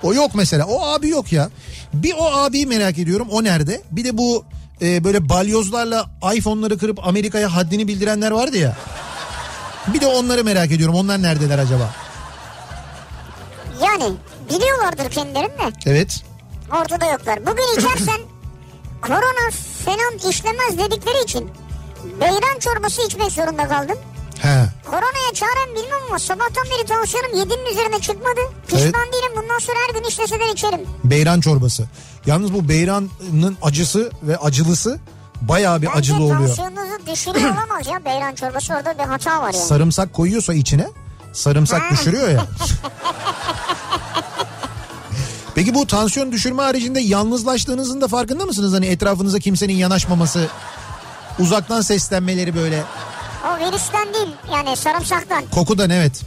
O yok mesela. O abi yok ya. Bir o abiyi merak ediyorum. O nerede? Bir de bu e, böyle balyozlarla iPhone'ları kırıp Amerika'ya haddini bildirenler vardı ya. Bir de onları merak ediyorum. Onlar neredeler acaba? Yani biliyorlardır kendilerini de Evet. ortada yoklar. Bugün içersen korona falan işlemez dedikleri için beyran çorbası içmek zorunda kaldım. He. Koronaya çarem bilmem ama sabahtan beri tansiyonum 7'nin üzerine çıkmadı. Pişman Evet. değilim bundan sonra her gün işleseden içerim. Beyran çorbası. Yalnız bu beyranın acısı ve acılısı bayağı bir Bence acılı oluyor. tansiyonunuzu düşürüyor olamaz ya beyran çorbası orada bir hata var yani. Sarımsak koyuyorsa içine sarımsak Ha. düşürüyor ya. Peki bu tansiyon düşürme haricinde yalnızlaştığınızın da farkında mısınız? Hani etrafınıza kimsenin yanaşmaması, uzaktan seslenmeleri böyle. O virüsten değil yani sarımsaktan. Kokudan evet.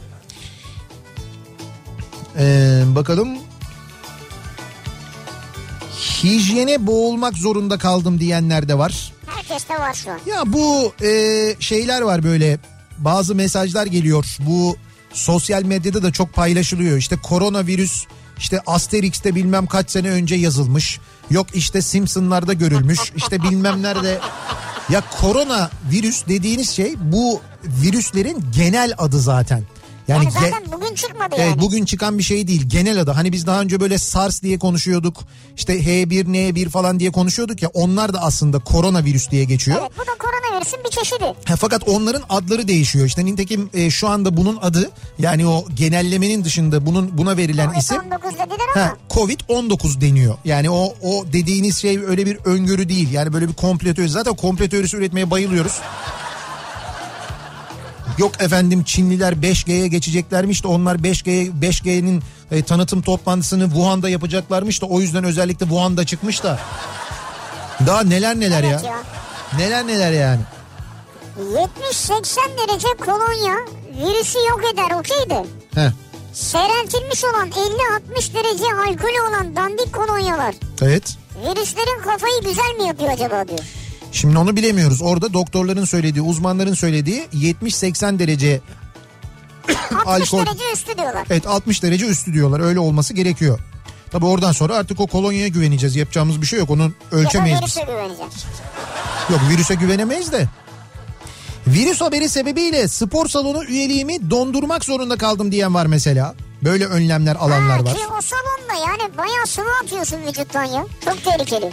Ee, bakalım. Hijyene boğulmak zorunda kaldım diyenler de var. Herkeste var şu an. Ya bu e, şeyler var böyle bazı mesajlar geliyor. Bu sosyal medyada da çok paylaşılıyor. İşte koronavirüs işte Asterix'te bilmem kaç sene önce yazılmış. Yok işte Simpsonlarda görülmüş. İşte bilmem nerede. Ya korona virüs dediğiniz şey bu virüslerin genel adı zaten. Yani, Yani ge- zaten bugün çıkmadı Evet yani. bugün çıkan bir şey değil genel adı. Hani biz daha önce böyle SARS diye konuşuyorduk. İşte H1N1 falan diye konuşuyorduk ya onlar da aslında koronavirüs diye geçiyor. Evet bu da koronavirüsün bir çeşidi. Ha, fakat onların adları değişiyor. İşte nitekim e, şu anda bunun adı yani o genellemenin dışında bunun buna verilen isim Covid-19 dediler ha, ama Covid-19 deniyor. Yani o o dediğiniz şey öyle bir öngörü değil. Yani böyle bir komplo teorisi. Zaten komplo teorisi üretmeye bayılıyoruz. Yok efendim Çinliler 5G'ye geçeceklermiş de onlar 5G 5G'nin e, tanıtım toplantısını Wuhan'da yapacaklarmış da o yüzden özellikle Wuhan'da çıkmış da. Daha neler neler Evet ya. ya. Neler neler yani. 70-80 derece kolonya virüsü yok eder okeydi. Heh. Seyreltilmiş olan 50-60 derece alkolü olan dandik kolonyalar Evet. virüslerin kafayı güzel mi yapıyor acaba diyor. Şimdi onu bilemiyoruz. Orada doktorların söylediği, uzmanların söylediği 70-80 derece 60 Alkol. derece üstü diyorlar. evet 60 derece üstü diyorlar. Öyle olması gerekiyor. Tabi oradan sonra artık o kolonyaya güveneceğiz. Yapacağımız bir şey yok. Onu Ya ölçemeyiz biz. virüse güveneceğim. Yok virüse güvenemeyiz de. Virüs haberi sebebiyle spor salonu üyeliğimi dondurmak zorunda kaldım diyen var mesela. Böyle önlemler alanlar Ha, var. Ki o salonda yani bayağı sıvı atıyorsun vücuttan ya. Çok tehlikeli.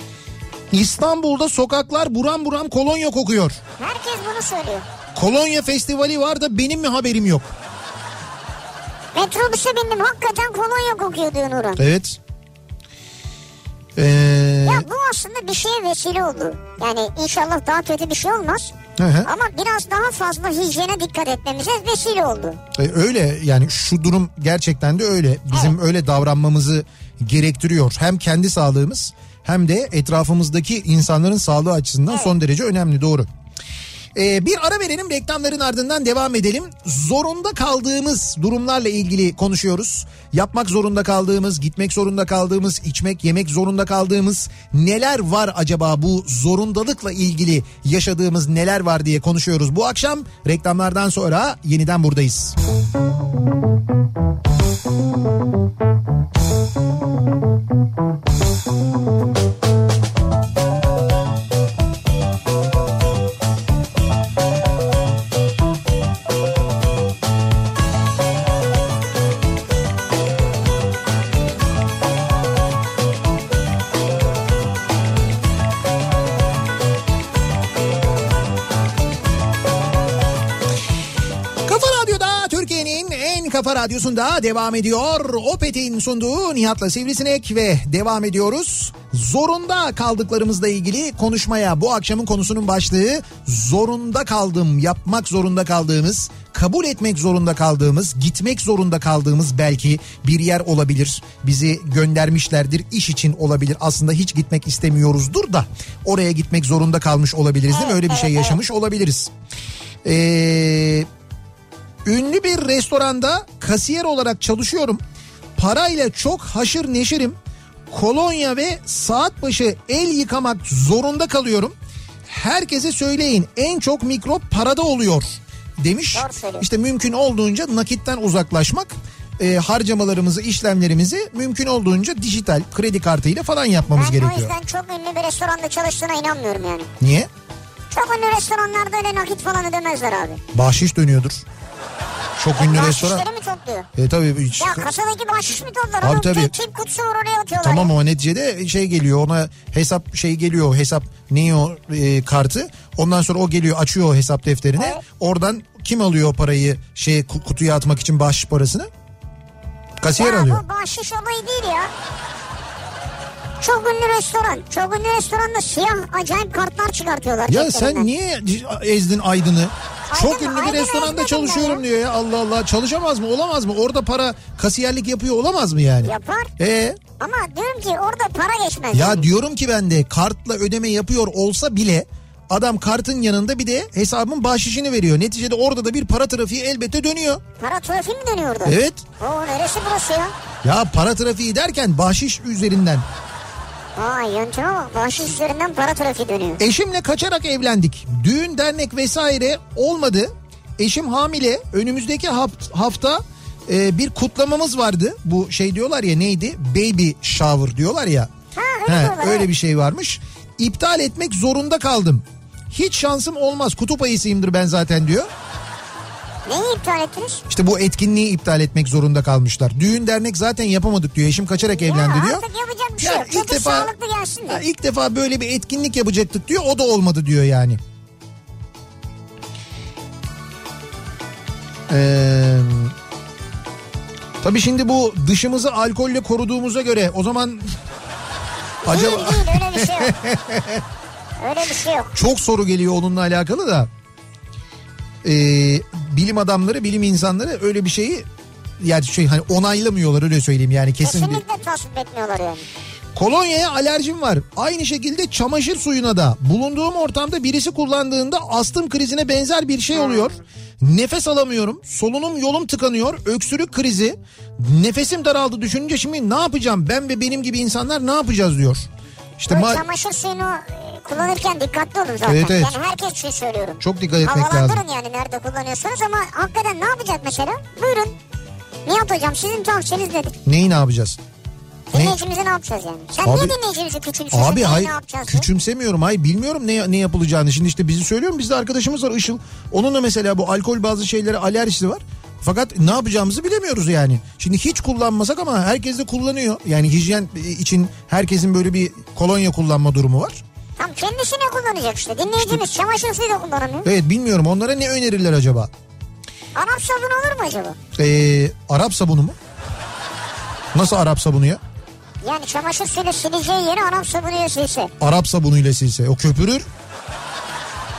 İstanbul'da sokaklar buram buram kolonya kokuyor. Herkes bunu söylüyor. Kolonya festivali var da benim mi haberim yok? Metrobüse bindim hakikaten kolonya kokuyor diyor Nurhan. Evet. Ee, Ya bu aslında bir şeye vesile oldu. Yani inşallah daha kötü bir şey olmaz. hı hı. Ama biraz daha fazla hijyene dikkat etmemize vesile oldu. E, öyle yani şu durum gerçekten de öyle. Bizim öyle davranmamızı gerektiriyor. Hem kendi sağlığımız hem de etrafımızdaki insanların sağlığı açısından son derece önemli doğru. Ee, bir ara verelim reklamların ardından devam edelim. Zorunda kaldığımız durumlarla ilgili konuşuyoruz. Yapmak zorunda kaldığımız, gitmek zorunda kaldığımız, içmek, yemek zorunda kaldığımız neler var acaba bu zorundalıkla ilgili yaşadığımız neler var diye konuşuyoruz. Bu akşam reklamlardan sonra yeniden buradayız. Müzik Kafa Radyosu'nda devam ediyor. Opet'in sunduğu Nihat'la Sivrisinek ve devam ediyoruz. Zorunda kaldıklarımızla ilgili konuşmaya bu akşamın konusunun başlığı zorunda kaldım, yapmak zorunda kaldığımız, kabul etmek zorunda kaldığımız, gitmek zorunda kaldığımız belki bir yer olabilir. Bizi göndermişlerdir, iş için olabilir. Aslında hiç gitmek istemiyoruzdur da oraya gitmek zorunda kalmış olabiliriz değil mi? Öyle bir şey yaşamış olabiliriz. Eee Ünlü bir restoranda kasiyer olarak çalışıyorum. Parayla çok haşır neşirim. Kolonya ve saat başı el yıkamak zorunda kalıyorum. Herkese söyleyin en çok mikrop parada oluyor demiş. İşte mümkün olduğunca nakitten uzaklaşmak. e, harcamalarımızı, işlemlerimizi mümkün olduğunca dijital kredi kartıyla falan yapmamız Ben o gerekiyor. yüzden çok ünlü bir restoranda çalıştığına inanmıyorum yani. Niye? Çok ünlü restoranlarda öyle nakit falan ödemezler abi. Bahşiş dönüyordur. Çok ünlü restoran. Bahşişleri mi topluyor? E tabii hiç- Ya kasadaki bahşiş mi toplar? Abi Oğlum tabii. Tip, kutusu var oraya atıyorlar. Tamam ya. ama neticede şey geliyor ona hesap şey geliyor hesap ne o e, kartı ondan sonra o geliyor açıyor o hesap defterini Evet. oradan kim alıyor o parayı şey ku- kutuya atmak için bahşiş parasını kasiyer ya alıyor. bu bahşiş olayı değil ya. Çok ünlü restoran. Çok ünlü restoranda siyah acayip kartlar çıkartıyorlar. Ya sen niye ezdin Aydın'ı? Çok ünlü bir restoranda çalışıyorum diyor ya Allah Allah çalışamaz mı olamaz mı orada para kasiyerlik yapıyor olamaz mı yani? Yapar. E Ama diyorum ki orada para geçmez. Ya yani. diyorum ki ben de kartla ödeme yapıyor olsa bile adam kartın yanında bir de hesabın bahşişini veriyor. Neticede orada da bir para trafiği elbette dönüyor. Para trafiği mi dönüyor orada? Evet. Oo neresi burası ya? Ya para trafiği derken bahşiş üzerinden. Aa yönteme bak. Bahşiş üzerinden para trafiği dönüyor. Eşimle kaçarak evlendik. Düğün dernek vesaire olmadı. Eşim hamile. Önümüzdeki haft- hafta e, bir kutlamamız vardı. Bu şey diyorlar ya neydi? Baby shower diyorlar ya. Ha öyle He, öyle bir şey varmış. İptal etmek zorunda kaldım. Hiç şansım olmaz. Kutup ayısıyımdır ben zaten diyor. Neyi iptal ettiniz? İşte bu etkinliği iptal etmek zorunda kalmışlar. Düğün dernek zaten yapamadık diyor. Eşim kaçarak evlendi ya diyor. artık yapacak bir şey yok. ilk defa- sağlıklı gelsin de. Ya ilk defa böyle bir etkinlik yapacaktık diyor. O da olmadı diyor yani. Ee, tabii şimdi bu dışımızı alkolle koruduğumuza göre o zaman acaba Değil değil öyle bir şey yok. öyle bir şey yok. çok soru geliyor onunla alakalı da. Ee, bilim adamları, bilim insanları öyle bir şeyi yani şey hani onaylamıyorlar öyle söyleyeyim yani kesin bir. Kesinlikle tasvip etmiyorlar yani. Kolonyaya alerjim var. Aynı şekilde çamaşır suyuna da. Bulunduğum ortamda birisi kullandığında astım krizine benzer bir şey oluyor. Nefes alamıyorum. Solunum yolum tıkanıyor. Öksürük krizi. Nefesim daraldı düşününce şimdi ne yapacağım? Ben ve benim gibi insanlar ne yapacağız diyor. İşte Bu ma- çamaşır suyunu e, kullanırken dikkatli olun zaten. Evet, evet. Yani herkes için söylüyorum. çok dikkat etmek lazım. Havalandırın yani nerede kullanıyorsunuz ama hakikaten ne yapacak mesela? Buyurun. Nihat hocam sizin tavsiyeniz nedir? Neyi ne yapacağız? Ne? Dinleyicimize ne yapacağız yani? Sen Abi- niye dinleyicimizi küçümsüyorsun? Abi hayır ne küçümsemiyorum. Hayır bilmiyorum ne ne yapılacağını. Şimdi işte bizi söylüyorum. Bizde arkadaşımız var Işıl. Onun da mesela bu alkol bazı şeylere alerjisi var. Fakat ne yapacağımızı bilemiyoruz yani. Şimdi hiç kullanmasak ama herkes de kullanıyor. Yani hijyen için herkesin böyle bir kolonya kullanma durumu var. Tam kendisine kullanacak işte. Dinleyicimiz çamaşır suyu da kullanamıyor. Evet bilmiyorum onlara ne önerirler acaba? Arap sabunu olur mu acaba? Ee, Arap sabunu mu? Nasıl Arap sabunu ya? Yani çamaşır suyuyla sileceği yeri Arap sabunuyla silse. Arap sabunuyla silse. O köpürür.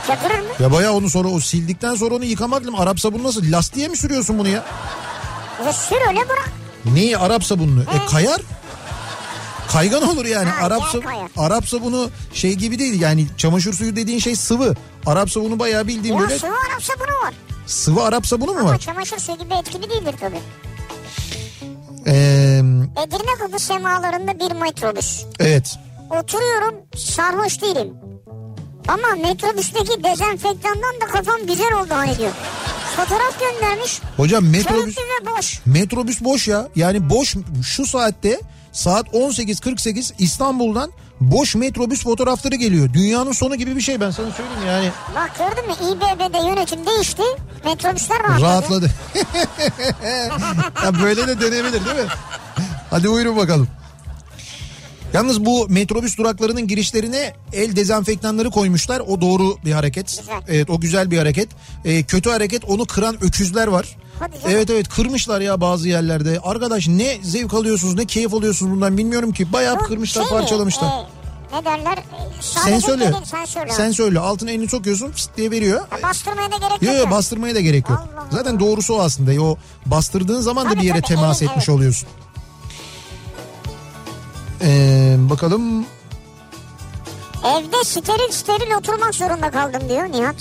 Köpürür mü? Ya bayağı onu sonra o sildikten sonra onu yıkamak lazım. Arap sabunu nasıl? Lastiğe mi sürüyorsun bunu ya? Ve sür öyle bırak. Neyi Arap sabununu? E kayar. Kaygan olur yani. Ha, Arap sab- kayar. Arap sabunu şey gibi değil yani çamaşır suyu dediğin şey sıvı. Arap sabunu bayağı bildiğin Ya böyle sıvı Arap sabunu var. sıvı Arap sabunu mu Ama var? çamaşır suyu gibi etkili değildir tabii. Ee, Edirne kapı semalarında bir metrobüs. evet. Oturuyorum sarhoş değilim. Ama metrobüsteki dezenfektandan da kafam güzel oldu hani diyor. Fotoğraf göndermiş. Hocam metrobüs boş. metrobüs boş ya. Yani boş şu saatte saat 18.48 İstanbul'dan boş metrobüs fotoğrafları geliyor. Dünyanın sonu gibi bir şey ben sana söyleyeyim yani. Bak gördün mü İBB'de yönetim değişti. Metrobüsler rahatladı. Rahatladı. ya böyle de denebilir değil mi? Hadi buyurun bakalım. Yalnız bu metrobüs duraklarının girişlerine el dezenfektanları koymuşlar. O doğru bir hareket. Güzel. Evet o güzel bir hareket. Ee, kötü hareket onu kıran öküzler var. Evet evet kırmışlar ya bazı yerlerde. Arkadaş ne zevk alıyorsunuz ne keyif alıyorsunuz bundan bilmiyorum ki. Bayağı Bu kırmışlar şey mi? parçalamışlar. Ee, ne derler? Ee, sen sadece söyle. dedin, sen söyle. Sen söyle. Altına elini sokuyorsun fıst diye veriyor. Ha, bastırmaya da gerek yok. Yok yok bastırmaya da gerek yok. Allah. Zaten doğrusu o aslında. O bastırdığın zaman da Tabii, bir yere tabii, temas evet, etmiş evet. oluyorsun. Ee, bakalım Evde steril steril oturmak zorunda kaldım diyor Nihat.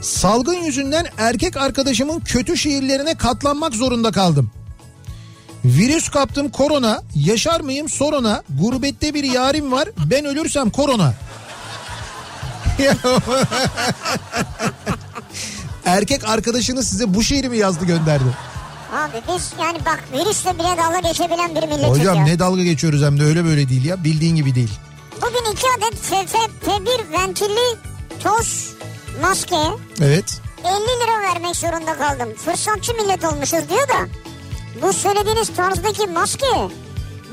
Salgın yüzünden erkek arkadaşımın kötü şiirlerine katlanmak zorunda kaldım. Virüs kaptım korona, yaşar mıyım soruna, gurbette bir yarim var, ben ölürsem korona. erkek arkadaşınız size bu şiiri mi yazdı gönderdi? Abi biz yani bak virüsle bile dalga geçebilen bir milletiz Hocam ya. ne dalga geçiyoruz hem de öyle böyle değil ya bildiğin gibi değil. Bugün iki adet FFP1 ventilli toz maskeye Evet. 50 lira vermek zorunda kaldım. Fırsatçı millet olmuşuz diyor da. Bu söylediğiniz tarzdaki maske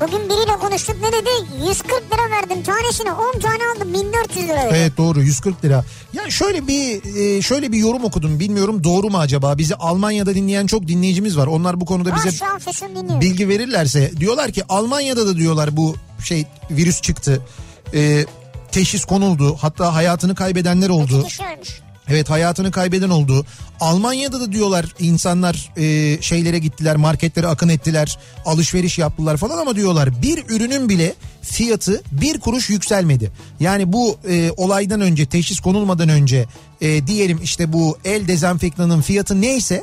bugün biriyle konuştuk ne dedi? 140 lira verdim tanesine 10 tane aldım 1400 lira. ödedim. Evet doğru 140 lira. Ya şöyle bir e, şöyle bir yorum okudum. Bilmiyorum doğru mu acaba? Bizi Almanya'da dinleyen çok dinleyicimiz var. Onlar bu konuda bize dinliyor. bilgi verirlerse diyorlar ki Almanya'da da diyorlar bu şey virüs çıktı. E, teşhis konuldu. Hatta hayatını kaybedenler oldu. İki kişi ölmüş. Evet hayatını kaybeden oldu. Almanya'da da diyorlar insanlar e, şeylere gittiler marketlere akın ettiler alışveriş yaptılar falan ama diyorlar bir ürünün bile fiyatı bir kuruş yükselmedi. Yani bu e, olaydan önce teşhis konulmadan önce e, diyelim işte bu el dezenfektanın fiyatı neyse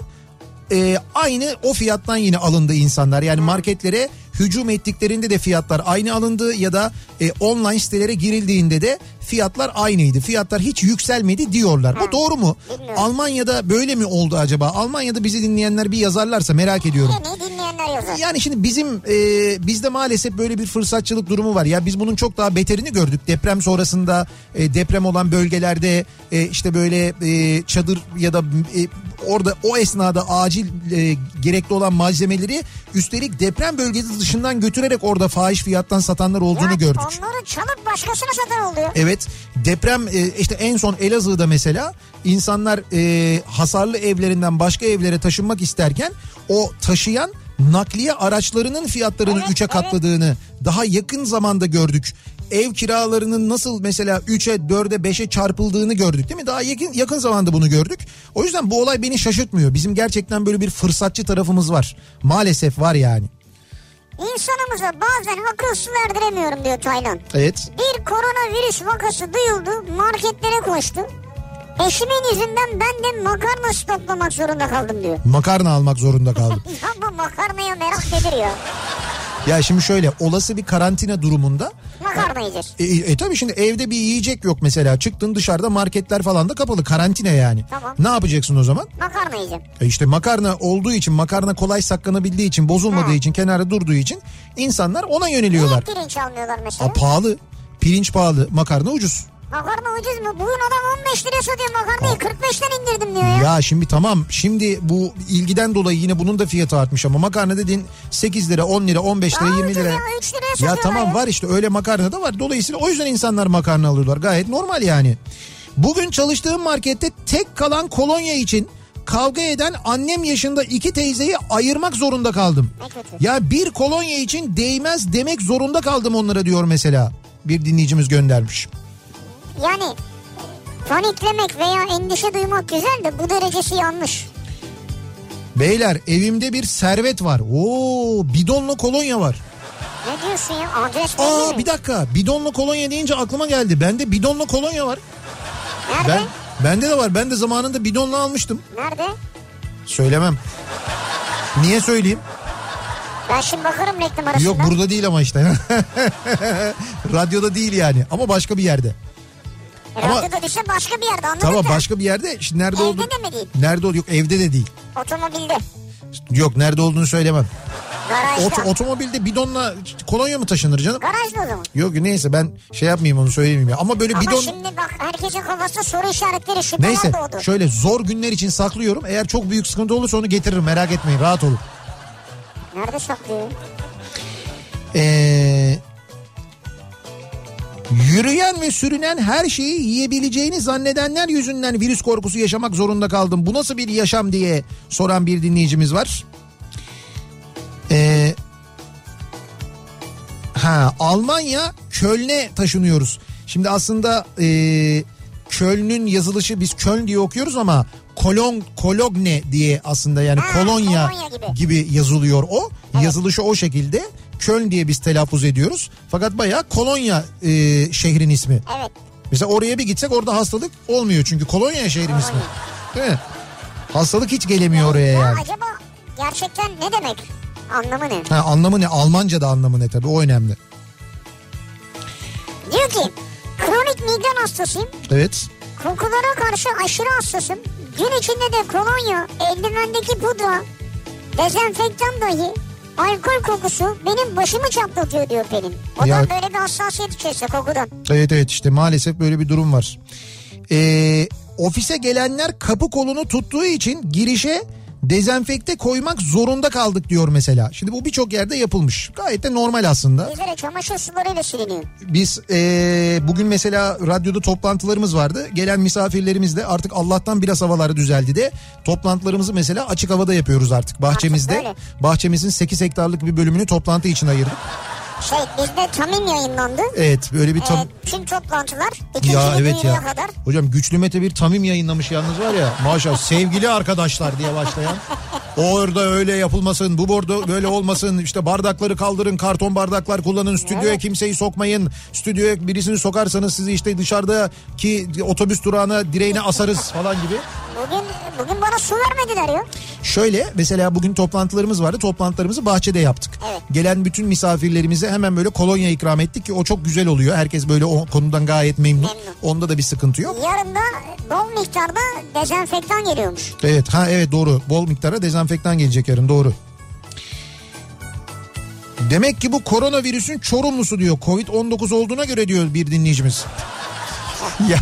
e, aynı o fiyattan yine alındı insanlar. Yani marketlere hücum ettiklerinde de fiyatlar aynı alındı ya da e, online sitelere girildiğinde de fiyatlar aynıydı. Fiyatlar hiç yükselmedi diyorlar. Bu doğru mu? bilmiyorum. Almanya'da böyle mi oldu acaba? Almanya'da bizi dinleyenler bir yazarlarsa merak ediyorum. İyi dinleyenler yazar. Yani şimdi bizim e, bizde maalesef böyle bir fırsatçılık durumu var. Ya biz bunun çok daha beterini gördük. Deprem sonrasında e, deprem olan bölgelerde e, işte böyle e, çadır ya da e, orada o esnada acil e, gerekli olan malzemeleri üstelik deprem bölgesi dışından götürerek orada fahiş fiyattan satanlar olduğunu Ya gördük. Onları çalıp başkasına satan oluyor. Evet deprem e, işte en son Elazığ'da mesela insanlar e, hasarlı evlerinden başka evlere taşınmak isterken o taşıyan nakliye araçlarının fiyatlarını Evet, 3'e evet. katladığını daha yakın zamanda gördük. Ev kiralarının nasıl mesela 3'e 4'e 5'e çarpıldığını gördük değil mi? Daha yakın, yakın zamanda bunu gördük. O yüzden bu olay beni şaşırtmıyor. Bizim gerçekten böyle bir fırsatçı tarafımız var. Maalesef var yani. İnsanımıza bazen akıl erdiremiyorum diyor Taylan. Evet. Bir koronavirüs vakası duyuldu marketlere koştu. Eşimin yüzünden ben de makarna stoklamak zorunda kaldım diyor. Makarna almak zorunda kaldım. Ya bu makarnaya merak nedir ya? Ya şimdi şöyle olası bir karantina durumunda Makarna yiyeceğiz. E, e tabii şimdi evde bir yiyecek yok mesela. Çıktın dışarıda marketler falan da kapalı. Karantina yani. Tamam. Ne yapacaksın o zaman? Makarna yiyeceğim. E işte makarna olduğu için, makarna kolay saklanabildiği için, bozulmadığı Ha. için, kenarda durduğu için insanlar ona yöneliyorlar. Niye pirinç almıyorlar mesela? A, pahalı. Pirinç pahalı, makarna ucuz. Makarna ucuz mu? Bugün adam 15 liraya satıyor makarnayı 45'ten indirdim diyor ya. Şimdi tamam şimdi bu ilgiden dolayı yine bunun da fiyatı artmış ama makarna dediğin 8 lira, 10 lira, 15 lira, Daha 20 ucuz lira. ya 3 liraya Ya satıyorlar tamam var işte öyle makarna da var. Dolayısıyla o yüzden insanlar makarna alıyorlar. Gayet normal yani. Bugün çalıştığım markette tek kalan kolonya için kavga eden annem yaşında iki teyzeyi ayırmak zorunda kaldım. Ya bir kolonya için değmez demek zorunda kaldım onlara diyor mesela. Bir dinleyicimiz göndermiş. Yani paniklemek veya endişe duymak güzel de bu derecesi yanlış. Beyler evimde bir servet var. Oo bidonla kolonya var. Ne diyorsun ya? Adres Aa mi? bir dakika bidonla kolonya deyince aklıma geldi. Bende bidonla kolonya var. Nerede? Ben bende de var. Ben de zamanında bidonla almıştım. Nerede? Söylemem. Niye söyleyeyim? Ben şimdi bakarım reklam arasında. Yok burada değil ama işte. Radyoda değil yani ama başka bir yerde. Ama- Radyoda düşse başka bir yerde anladın Tamam da. başka bir yerde. Şimdi nerede Evde oldu? de mi değil? Nerede oldu? Yok evde de değil. Otomobilde. Yok nerede olduğunu söylemem. Garajda. Oto, otomobilde bidonla kolonya mı taşınır canım? Garajda o zaman. Yok neyse ben şey yapmayayım onu söyleyeyim ya. Ama böyle Ama bidon... şimdi bak herkesin kafasında soru işaretleri şüpheler Neyse doğdu. şöyle zor günler için saklıyorum. Eğer çok büyük sıkıntı olursa onu getiririm merak etmeyin rahat olun. Nerede saklıyor? Ee, Yürüyen ve sürünen her şeyi yiyebileceğini zannedenler yüzünden virüs korkusu yaşamak zorunda kaldım. Bu nasıl bir yaşam diye soran bir dinleyicimiz var. Ee, ha Almanya Köln'e taşınıyoruz. Şimdi aslında e, Köln'ün yazılışı biz Köln diye okuyoruz ama Kolon Kologne diye aslında yani Ha, kolonya, kolonya gibi. gibi yazılıyor o. Yazılışı o şekilde. Köln diye biz telaffuz ediyoruz. Fakat bayağı Kolonya e, şehrin ismi. Evet. Mesela oraya bir gitsek orada hastalık olmuyor çünkü Kolonya şehrin ismi. Değil mi? Hastalık hiç gelemiyor oraya Ya yani. acaba gerçekten ne demek? Anlamı ne? Ha, anlamı ne? Almanca da anlamı ne tabii o önemli. Diyor ki kronik migren hastasıyım. Evet. Kokulara karşı aşırı hassasım. Gün içinde de kolonya, eldivendeki pudra, dezenfektan dahi alkol kokusu benim başımı çatlatıyor diyor Pelin. O Ya- da böyle bir hassasiyet içerisinde kokudan. Evet evet işte maalesef böyle bir durum var. Ee, ofise gelenler kapı kolunu tuttuğu için girişe dezenfekte koymak zorunda kaldık diyor mesela. Şimdi bu birçok yerde yapılmış. Gayet de normal aslında. Bizlere çamaşır sularıyla siliniyor. Biz ee, bugün mesela radyoda toplantılarımız vardı. Gelen misafirlerimiz de artık Allah'tan biraz havaları düzeldi de toplantılarımızı mesela açık havada yapıyoruz artık bahçemizde. öyle. Bahçemizin 8 hektarlık bir bölümünü toplantı için ayırdık. Şey bizde Tamim yayınlandı. Evet böyle bir tam... Ee, tüm toplantılar ikinci Ya evet ya. kadar. Hocam Güçlü Mete bir tamim yayınlamış yalnız var ya. Maşallah sevgili arkadaşlar diye başlayan. Orada öyle yapılmasın, bu bordo böyle olmasın. İşte bardakları kaldırın, karton bardaklar kullanın. Stüdyoya kimseyi sokmayın. Stüdyoya birisini sokarsanız sizi işte dışarıdaki otobüs durağına direğine asarız falan gibi. Bugün bugün bana su vermediler ya. Şöyle mesela bugün toplantılarımız vardı. Toplantılarımızı bahçede yaptık. Evet. Gelen bütün misafirlerimize hemen böyle kolonya ikram ettik ki o çok güzel oluyor. Herkes böyle o konudan gayet memnun. Memnun. Onda da bir sıkıntı yok. Yarın da bol miktarda dezenfektan geliyormuş. Evet ha evet doğru. Bol miktara dezenfektan gelecek yarın doğru. Demek ki bu koronavirüsün çorumlusu diyor. Covid-19 olduğuna göre diyor bir dinleyicimiz. ya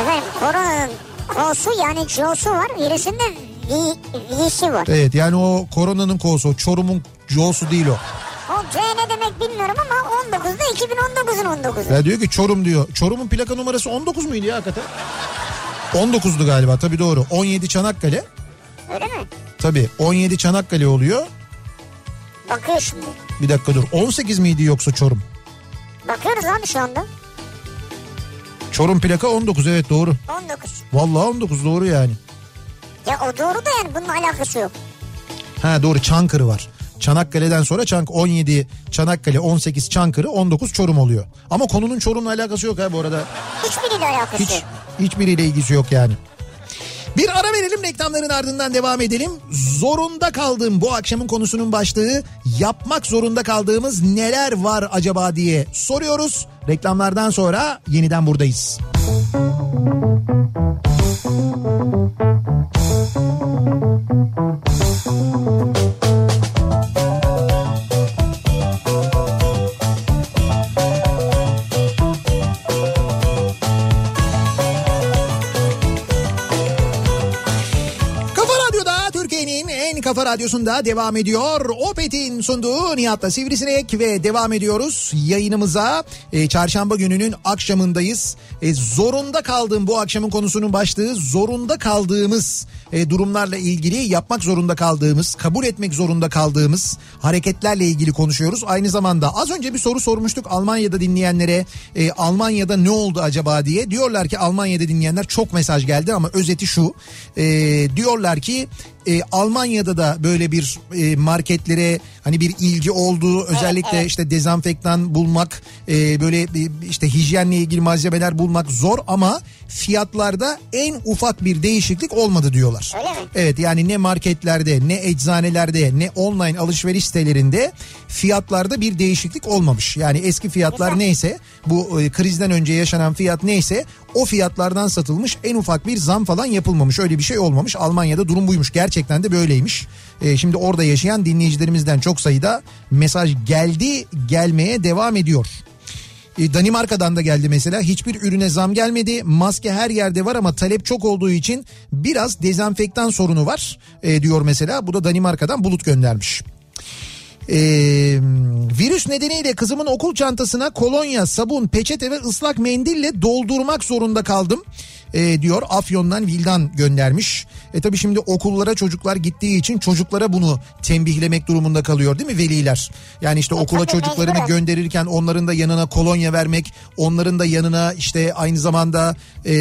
Efendim koronanın kosu yani cosu var. Virüsün de vi, visi var. evet yani o koronanın kosu, çorumun cosu değil o. O C ne demek bilmiyorum ama 19'da 2019'un 19'u. Ya diyor ki Çorum diyor. Çorum'un plaka numarası 19 muydu ya hakikaten? 19'du galiba tabii doğru. 17 Çanakkale. Öyle mi? Tabii 17 Çanakkale oluyor. Bakıyor şimdi. Bir dakika dur. 18 miydi yoksa Çorum? Bakıyoruz abi şu anda. Çorum plaka 19 evet doğru. 19. Vallahi 19 doğru yani. Ya o doğru da yani bunun alakası yok. Ha doğru Çankırı var. Çanakkale'den sonra Çank 17 Çanakkale 18 Çankırı 19 Çorum oluyor. Ama konunun Çorum'la alakası yok ha bu arada. Hiçbiriyle alakası Hiç hiçbiriyle ilgisi yok yani. Bir ara verelim reklamların ardından devam edelim. Zorunda kaldığım bu akşamın konusunun başlığı yapmak zorunda kaldığımız neler var acaba diye soruyoruz. Reklamlardan sonra yeniden buradayız. Kafa radyosunda devam ediyor. Opet'in sunduğu Nihat'la Sivrisinek ve devam ediyoruz yayınımıza. E, çarşamba gününün akşamındayız. E, zorunda kaldığım bu akşamın konusunun başlığı zorunda kaldığımız e, durumlarla ilgili yapmak zorunda kaldığımız, kabul etmek zorunda kaldığımız hareketlerle ilgili konuşuyoruz. Aynı zamanda az önce bir soru sormuştuk Almanya'da dinleyenlere. E, Almanya'da ne oldu acaba diye. Diyorlar ki Almanya'da dinleyenler çok mesaj geldi ama özeti şu. E, diyorlar ki e, Almanya'da da böyle bir e, marketlere hani bir ilgi olduğu özellikle evet. işte dezenfektan bulmak e, böyle işte hijyenle ilgili malzemeler bulmak zor ama fiyatlarda en ufak bir değişiklik olmadı diyorlar. Öyle mi? Evet yani ne marketlerde ne eczanelerde ne online alışveriş sitelerinde fiyatlarda bir değişiklik olmamış. Yani eski fiyatlar Güzel. neyse bu e, krizden önce yaşanan fiyat neyse o fiyatlardan satılmış en ufak bir zam falan yapılmamış. Öyle bir şey olmamış. Almanya'da durum buymuş. Gerçekten de böyleymiş. E, şimdi orada yaşayan dinleyicilerimizden çok sayıda mesaj geldi gelmeye devam ediyor. E, Danimarka'dan da geldi mesela hiçbir ürüne zam gelmedi maske her yerde var ama talep çok olduğu için biraz dezenfektan sorunu var e, diyor mesela bu da Danimarka'dan bulut göndermiş. Ee, virüs nedeniyle kızımın okul çantasına kolonya, sabun, peçete ve ıslak mendille doldurmak zorunda kaldım. Ee, diyor Afyon'dan Vildan göndermiş. E tabi şimdi okullara çocuklar gittiği için çocuklara bunu tembihlemek durumunda kalıyor değil mi veliler? Yani işte okula tabii, çocuklarını mecburen. gönderirken onların da yanına kolonya vermek, onların da yanına işte aynı zamanda e,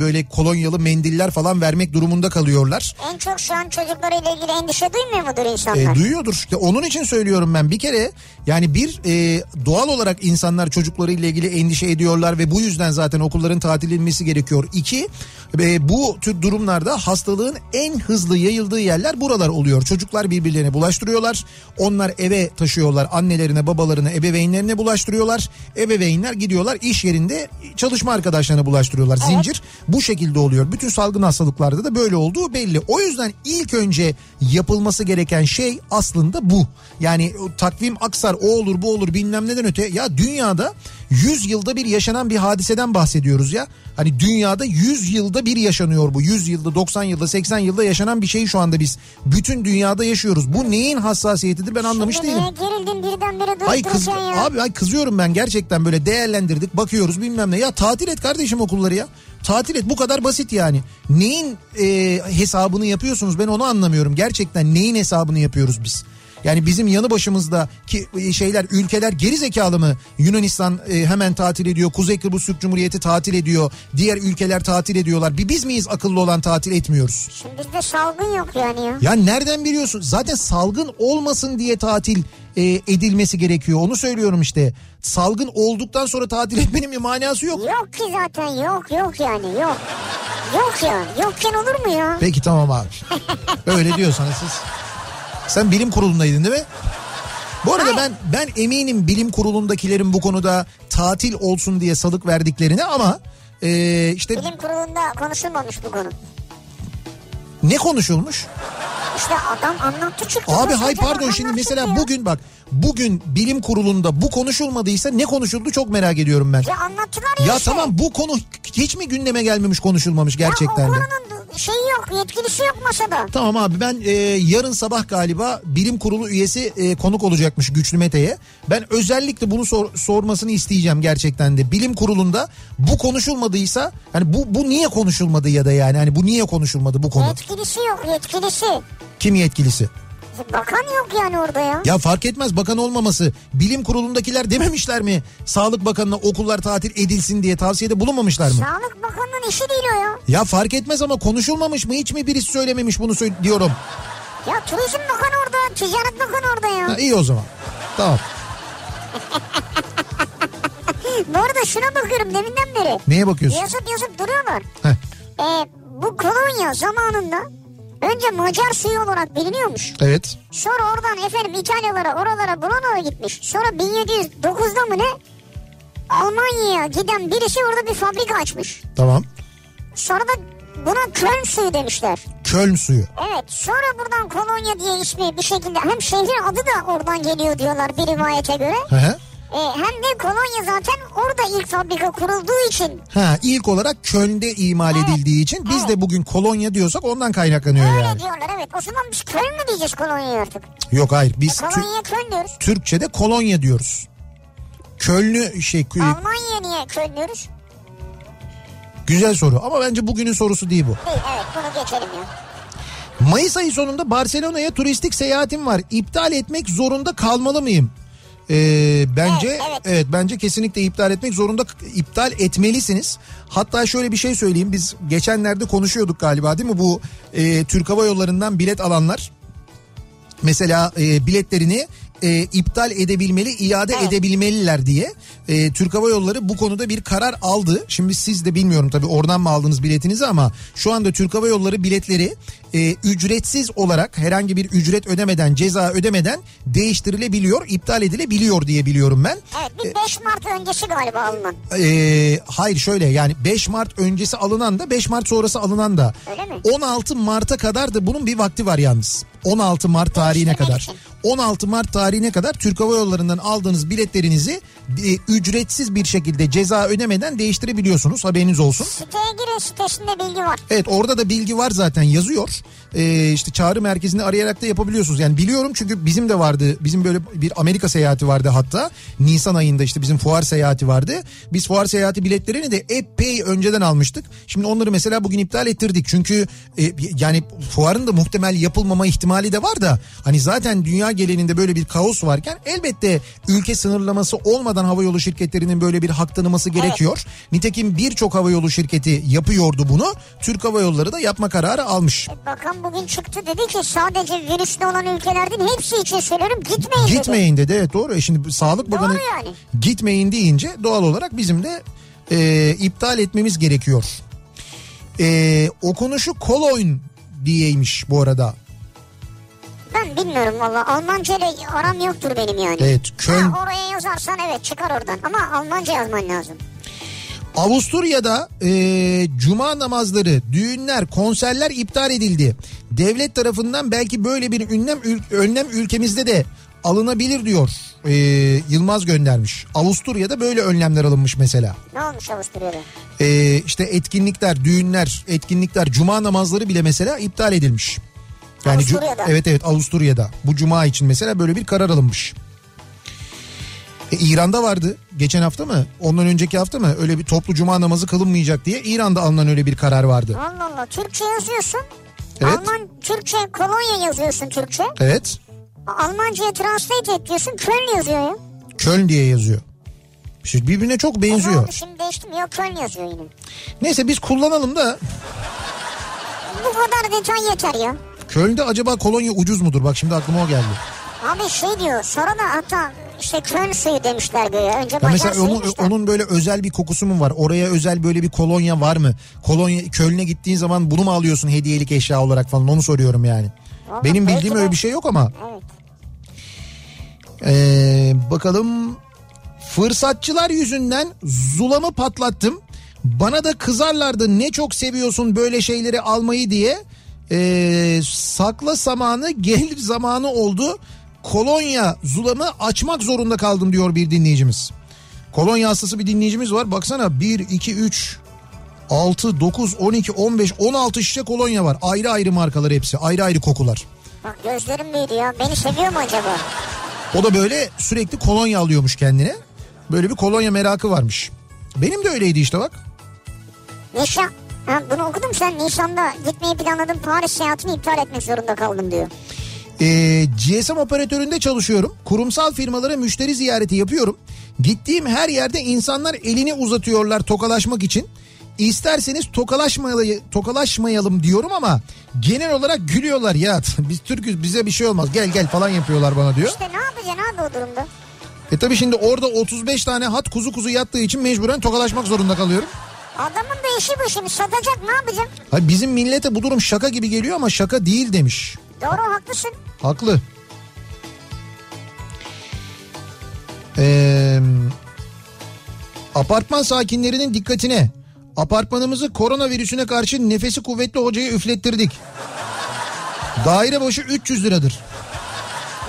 böyle kolonyalı mendiller falan vermek durumunda kalıyorlar. En çok şu an çocuklarıyla ilgili endişe duymuyor mudur insanlar? E, duyuyordur işte onun için söylüyorum ben bir kere yani bir e, doğal olarak insanlar çocuklarıyla ilgili endişe ediyorlar ve bu yüzden zaten okulların tatil edilmesi gerekiyor. İki e, bu tür durumlarda hastalığın en hızlı yayıldığı yerler buralar oluyor. Çocuklar birbirlerine bulaştırıyorlar. Onlar eve taşıyorlar annelerine babalarına ebeveynlerine bulaştırıyorlar. Ebeveynler gidiyorlar iş yerinde çalışma arkadaşlarına bulaştırıyorlar. Zincir bu şekilde oluyor. Bütün salgın hastalıklarda da böyle olduğu belli. O yüzden ilk önce yapılması gereken şey aslında bu. Yani takvim aksar o olur bu olur bilmem neden öte. Ya dünyada 100 yılda bir yaşanan bir hadiseden bahsediyoruz ya. Hani dünyada 100 yılda bir yaşanıyor bu. 100 yılda 90 yılda 80 yılda yaşanan bir şeyi şu anda biz bütün dünyada yaşıyoruz. Bu neyin hassasiyetidir ben anlamış Şimdi değilim. gerildin birdenbire durup Ay kız ya? abi ay kızıyorum ben gerçekten böyle değerlendirdik bakıyoruz bilmem ne ya tatil et kardeşim okulları ya. Tatil et bu kadar basit yani. Neyin e, hesabını yapıyorsunuz ben onu anlamıyorum. Gerçekten neyin hesabını yapıyoruz biz? Yani bizim yanı başımızda ki e, şeyler ülkeler geri zekalı mı? Yunanistan e, hemen tatil ediyor. Kuzey Kıbrıs Türk Cumhuriyeti tatil ediyor. Diğer ülkeler tatil ediyorlar. Bir biz miyiz akıllı olan tatil etmiyoruz? Şimdi bizde salgın yok yani ya. Ya nereden biliyorsun? Zaten salgın olmasın diye tatil e, edilmesi gerekiyor. Onu söylüyorum işte. Salgın olduktan sonra tatil etmenin bir manası yok. Yok ki zaten yok yok yani yok. Yok ya. Yokken olur mu ya? Peki tamam abi. Öyle diyorsanız siz. Sen bilim kurulundaydın değil mi? Bu arada ben ben eminim bilim kurulundakilerin bu konuda tatil olsun diye salık verdiklerini ama e, işte Bilim kurulunda konuşulmamış bu konu. ne konuşulmuş? İşte adam anlattı çıktı. Abi hay pardon şimdi mesela ya. bugün bak bugün bilim kurulunda bu konuşulmadıysa ne konuşuldu çok merak ediyorum ben. Ya anlattılar ya, Ya işte. tamam bu konu hiç mi gündeme gelmemiş konuşulmamış gerçekten Ya de? konunun şeyi yok yetkilisi yok masada. Tamam abi ben e, yarın sabah galiba bilim kurulu üyesi e, konuk olacakmış Güçlü Mete'ye. Ben özellikle bunu sor- sormasını isteyeceğim gerçekten de. Bilim kurulunda bu konuşulmadıysa hani bu bu niye konuşulmadı ya da yani hani bu niye konuşulmadı bu konu? Yetkilisi yok yetkilisi. Kim yetkilisi? Bakan yok yani orada ya. Ya fark etmez bakan olmaması. Bilim kurulundakiler dememişler mi? Sağlık Bakanı'na okullar tatil edilsin diye tavsiyede bulunmamışlar mı? Sağlık Bakanı'nın işi değil o ya. Ya fark etmez ama konuşulmamış mı? Hiç mi birisi söylememiş bunu söyle- diyorum. Ya Turizm Bakanı orada, Ticaret Bakanı orada ya. Ha, iyi o zaman. Tamam. Bu arada şuna bakıyorum deminden beri. Neye bakıyorsun? Yazıp yazıp duruyorlar. Heh. Ee, bu kolonya zamanında önce Macar suyu olarak biliniyormuş. Evet. Sonra oradan efendim İtalyalara oralara buralara gitmiş. Sonra 1709'da mı ne? Almanya'ya giden birisi orada bir fabrika açmış. Tamam. Sonra da buna Köln suyu demişler. Köln suyu. Evet sonra buradan kolonya diye ismi bir şekilde hem şehrin adı da oradan geliyor diyorlar bir rivayete göre. Hı hı. E, hem de kolonya zaten orada ilk fabrika kurulduğu için Ha ilk olarak Köln'de imal Evet. edildiği için biz Evet. de bugün kolonya diyorsak ondan kaynaklanıyor öyle yani. diyorlar evet. O zaman biz Köln mü diyeceğiz kolonyayı artık? Yok hayır biz E, kolonyaya Köln diyoruz. Türkçe'de kolonya diyoruz. Köln'ü şey Almanya'ya niye Köln diyoruz? güzel soru ama bence bugünün sorusu değil bu. Değil evet bunu geçelim ya. Mayıs ayı sonunda Barcelona'ya turistik seyahatim var. İptal etmek zorunda kalmalı mıyım? Ee, bence Evet, evet, evet. bence kesinlikle iptal etmek zorunda iptal etmelisiniz. Hatta şöyle bir şey söyleyeyim biz geçenlerde konuşuyorduk galiba değil mi bu e, Türk Hava Yolları'ndan bilet alanlar mesela e, biletlerini e, iptal edebilmeli, iade Evet. edebilmeliler diye e, Türk Hava Yolları bu konuda bir karar aldı. Şimdi siz de bilmiyorum tabii oradan mı aldınız biletinizi ama şu anda Türk Hava Yolları biletleri e, ücretsiz olarak herhangi bir ücret ödemeden, ceza ödemeden değiştirilebiliyor, iptal edilebiliyor diye biliyorum ben. Evet bir 5 Mart öncesi galiba alınan. Ee, hayır şöyle yani 5 Mart öncesi alınan da 5 Mart sonrası alınan da Öyle mi? 16 Mart'a kadar da bunun bir vakti var yalnız. 16 Mart tarihine kadar. için. 16 Mart tarihine kadar Türk Hava Yolları'ndan aldığınız biletlerinizi e, ücretsiz bir şekilde ceza ödemeden değiştirebiliyorsunuz haberiniz olsun. Siteye girin sitesinde bilgi var. Evet orada da bilgi var zaten yazıyor. Ee, işte çağrı merkezini arayarak da yapabiliyorsunuz. Yani biliyorum çünkü bizim de vardı. Bizim böyle bir Amerika seyahati vardı hatta. Nisan ayında işte bizim fuar seyahati vardı. Biz fuar seyahati biletlerini de epey önceden almıştık. Şimdi onları mesela bugün iptal ettirdik. Çünkü e, yani fuarın da muhtemel yapılmama ihtimali de var da hani zaten dünya geleninde böyle bir kaos varken elbette ülke sınırlaması olmadan havayolu şirketlerinin böyle bir hak tanıması gerekiyor. Nitekim birçok havayolu şirketi yapıyordu bunu. Türk Hava Yolları da yapma kararı almış. E, bakan bugün çıktı dedi ki sadece virüslü olan ülkelerden hepsi için söylüyorum gitmeyin, dedi. Gitmeyin dedi evet doğru. E şimdi Sağlık Bakanı Doğru yani. gitmeyin deyince doğal olarak bizim de e, iptal etmemiz gerekiyor. E, okunuşu Koloyn diyeymiş bu arada. Ben bilmiyorum valla Almanca ile aram yoktur benim yani. Evet, Köln- Ha, oraya yazarsan evet çıkar oradan ama Almanca yazman lazım. Avusturya'da e, cuma namazları, düğünler, konserler iptal edildi. Devlet tarafından belki böyle bir önlem, önlem ülkemizde de alınabilir diyor e, Yılmaz göndermiş. Avusturya'da böyle önlemler alınmış mesela. Ne olmuş Avusturya'da? E, işte etkinlikler, düğünler, etkinlikler, cuma namazları bile mesela iptal edilmiş. Yani Avusturya'da. evet evet Avusturya'da. Bu cuma için mesela böyle bir karar alınmış. E, İran'da vardı geçen hafta mı? Ondan önceki hafta mı? Öyle bir toplu cuma namazı kılınmayacak diye İran'da alınan öyle bir karar vardı. Allah Allah Türkçe yazıyorsun. Evet. Alman Türkçe kolonya yazıyorsun Türkçe. Evet. Almanca'ya translate et diyorsun Köln yazıyor ya. Köln diye yazıyor. İşte birbirine çok benziyor. oldu şimdi değiştim yok Köln yazıyor yine. Neyse biz kullanalım da Bu kadar detay yeter ya. Köln'de acaba kolonya ucuz mudur? Bak şimdi aklıma o geldi. Abi şey diyor sonra da hatta işte Köln suyu demişler göğe. Önce Ya mesela onun, da. onun böyle özel bir kokusu mu var? Oraya özel böyle bir kolonya var mı? Kolonya Köln'e gittiğin zaman bunu mu alıyorsun hediyelik eşya olarak falan onu soruyorum yani. Vallahi Benim bildiğim de- öyle bir şey yok ama. Evet. Ee, bakalım fırsatçılar yüzünden zulamı patlattım. Bana da kızarlardı ne çok seviyorsun böyle şeyleri almayı diye. Ee, sakla zamanı gelir zamanı oldu. Kolonya zulamı açmak zorunda kaldım diyor bir dinleyicimiz. Kolonya hastası bir dinleyicimiz var. Baksana 1, 2, 3, 6, 9, 12, 15, 16 şişe kolonya var. Ayrı ayrı markalar hepsi. Ayrı ayrı kokular. Bak gözlerim büyüdü ya. Beni seviyor mu acaba? O da böyle sürekli kolonya alıyormuş kendine. Böyle bir kolonya merakı varmış. Benim de öyleydi işte bak. Nisan. Ha, bunu okudum sen Nisan'da gitmeyi planladım Paris seyahatini iptal etmek zorunda kaldım diyor. Ee, GSM operatöründe çalışıyorum. Kurumsal firmalara müşteri ziyareti yapıyorum. Gittiğim her yerde insanlar elini uzatıyorlar tokalaşmak için. İsterseniz tokalaşmayalım, tokalaşmayalım diyorum ama genel olarak gülüyorlar ya biz Türk'üz bize bir şey olmaz gel gel falan yapıyorlar bana diyor. İşte ne yapacaksın abi o durumda? E tabi şimdi orada 35 tane hat kuzu kuzu yattığı için mecburen tokalaşmak zorunda kalıyorum. Adamın da işi bu şimdi satacak ne yapacak? Ha, bizim millete bu durum şaka gibi geliyor ama şaka değil demiş. Doğru haklısın. Haklı. Ee, apartman sakinlerinin dikkatine. Apartmanımızı koronavirüsüne karşı nefesi kuvvetli hocaya üflettirdik. Daire başı 300 liradır.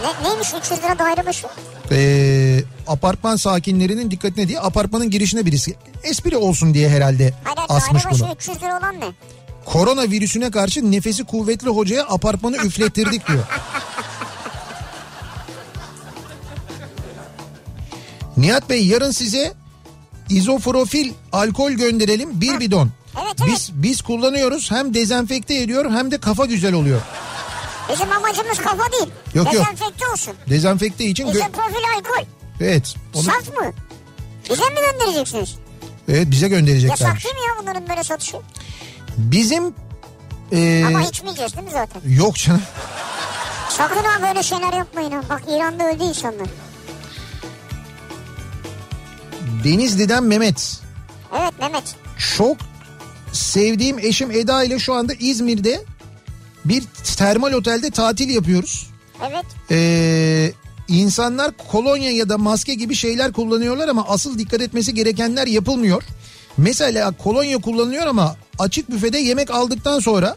Ne, neymiş 300 lira daire başı? Ee, apartman sakinlerinin dikkatine diye apartmanın girişine birisi espri olsun diye herhalde Hayır asmış bunu. 300 lira olan ne? Korona virüsüne karşı nefesi kuvvetli hocaya apartmanı üflettirdik diyor. Nihat Bey yarın size izofrofil alkol gönderelim bir bidon. Evet, evet. Biz biz kullanıyoruz hem dezenfekte ediyor hem de kafa güzel oluyor. Bizim amacımız kafa değil. Yok, yok. Dezenfekte olsun. Dezenfekte için Bizim profil alkol. Evet onu Saf mı? Bize mi göndereceksiniz? evet bize Yasak göndereceklermiş. değil mi ya bunların böyle satışı? Bizim e, Ama içmeyeceğiz değil mi zaten? yok canım. Sakın ha böyle şeyler yapmayın ha. Bak İran'da öldü insanlar. Denizli'den Mehmet. Evet Mehmet. Çok sevdiğim eşim Eda ile şu anda İzmir'de bir termal otelde tatil yapıyoruz. Evet. Ee, insanlar kolonya ya da maske gibi şeyler kullanıyorlar ama asıl dikkat etmesi gerekenler yapılmıyor. Mesela kolonya kullanılıyor ama açık büfede yemek aldıktan sonra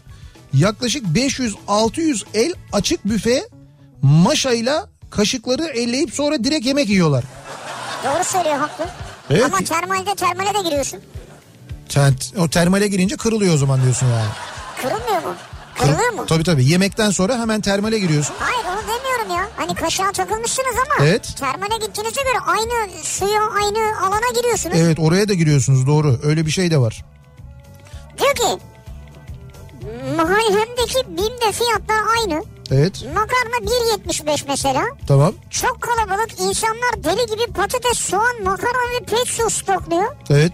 yaklaşık 500-600 el açık büfe maşayla kaşıkları elleyip sonra direkt yemek yiyorlar. Doğru söylüyor haklı. Evet. Ama termalde termale de giriyorsun. Sen o termale girince kırılıyor o zaman diyorsun yani. Kırılmıyor mu? Kırılıyor mu? Tabii tabii yemekten sonra hemen termale giriyorsun. Hayır onu demiyorum ya. Hani kaşığa takılmışsınız ama Evet. termale gittiğinize göre aynı suya aynı alana giriyorsunuz. Evet oraya da giriyorsunuz doğru öyle bir şey de var. Diyor ki mahallemdeki BİM'de fiyatlar aynı. Evet Makarna 1.75 mesela. tamam Çok kalabalık insanlar deli gibi patates, soğan, makarna ve pet su stokluyor. evet.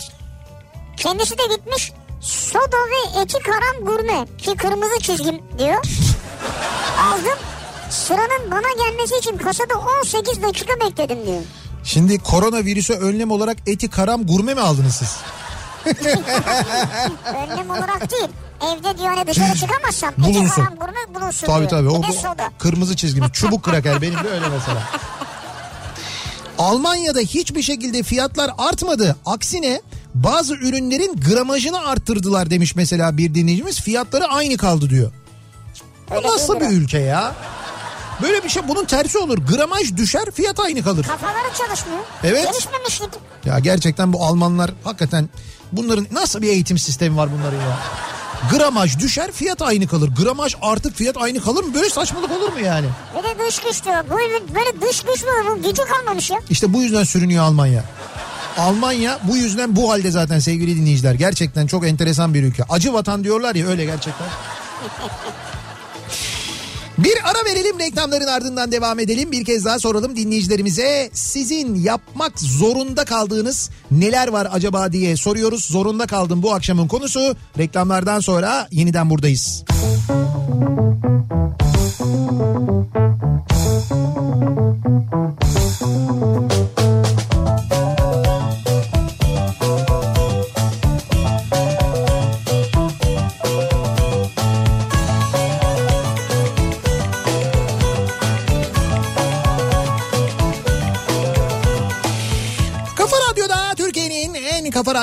Kendisi de gitmiş soda ve eti karam gurme ki kırmızı çizgim diyor. Aldım sıranın bana gelmesi için kasada 18 dakika bekledim diyor. Şimdi koronavirüse önlem olarak eti karam gurme mi aldınız siz? Önlem olarak değil. Evde diyor hani dışarı çıkamazsam eti karam gurme bulunsun Tabii diyor. tabii. O bu soda. kırmızı çizgimiz. Çubuk kraker benim de öyle mesela. Almanya'da hiçbir şekilde fiyatlar artmadı. Aksine bazı ürünlerin gramajını arttırdılar demiş mesela bir dinleyicimiz. Fiyatları aynı kaldı diyor. Bu nasıl bir ülke ya? Böyle bir şey bunun tersi olur. Gramaj düşer fiyat aynı kalır. Kafaları çalışmıyor. Evet. Gelişmemişlik. Ya gerçekten bu Almanlar hakikaten bunların nasıl bir eğitim sistemi var bunların ya? Gramaj düşer fiyat aynı kalır. Gramaj artıp fiyat aynı kalır mı? Böyle saçmalık olur mu yani? Bir de dış güç diyor. Böyle, böyle dış güç mü? Bu gücü kalmamış ya. İşte bu yüzden sürünüyor Almanya. Almanya bu yüzden bu halde zaten sevgili dinleyiciler. Gerçekten çok enteresan bir ülke. Acı vatan diyorlar ya öyle gerçekten. Bir ara verelim reklamların ardından devam edelim. Bir kez daha soralım dinleyicilerimize. Sizin yapmak zorunda kaldığınız neler var acaba diye soruyoruz. Zorunda kaldım bu akşamın konusu. Reklamlardan sonra yeniden buradayız. Kafa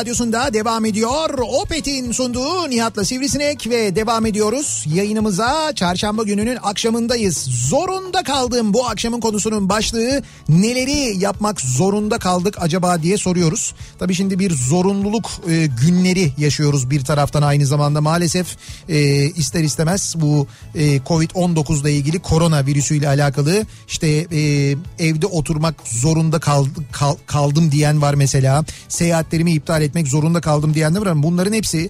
radyosunda devam ediyor. Opet'in sunduğu Nihat'la Sivrisinek ve devam ediyoruz. Yayınımıza çarşamba gününün akşamındayız. Zorunda kaldım bu akşamın konusunun başlığı neleri yapmak zorunda kaldık acaba diye soruyoruz. Tabii şimdi bir zorunluluk e, günleri yaşıyoruz bir taraftan aynı zamanda maalesef e, ister istemez bu e, Covid-19 ile ilgili korona virüsüyle alakalı işte e, evde oturmak zorunda kaldı, kal- kaldım diyen var mesela. Seyahatlerimi iptal etmek zorunda kaldım diyen de var ama bunların hepsi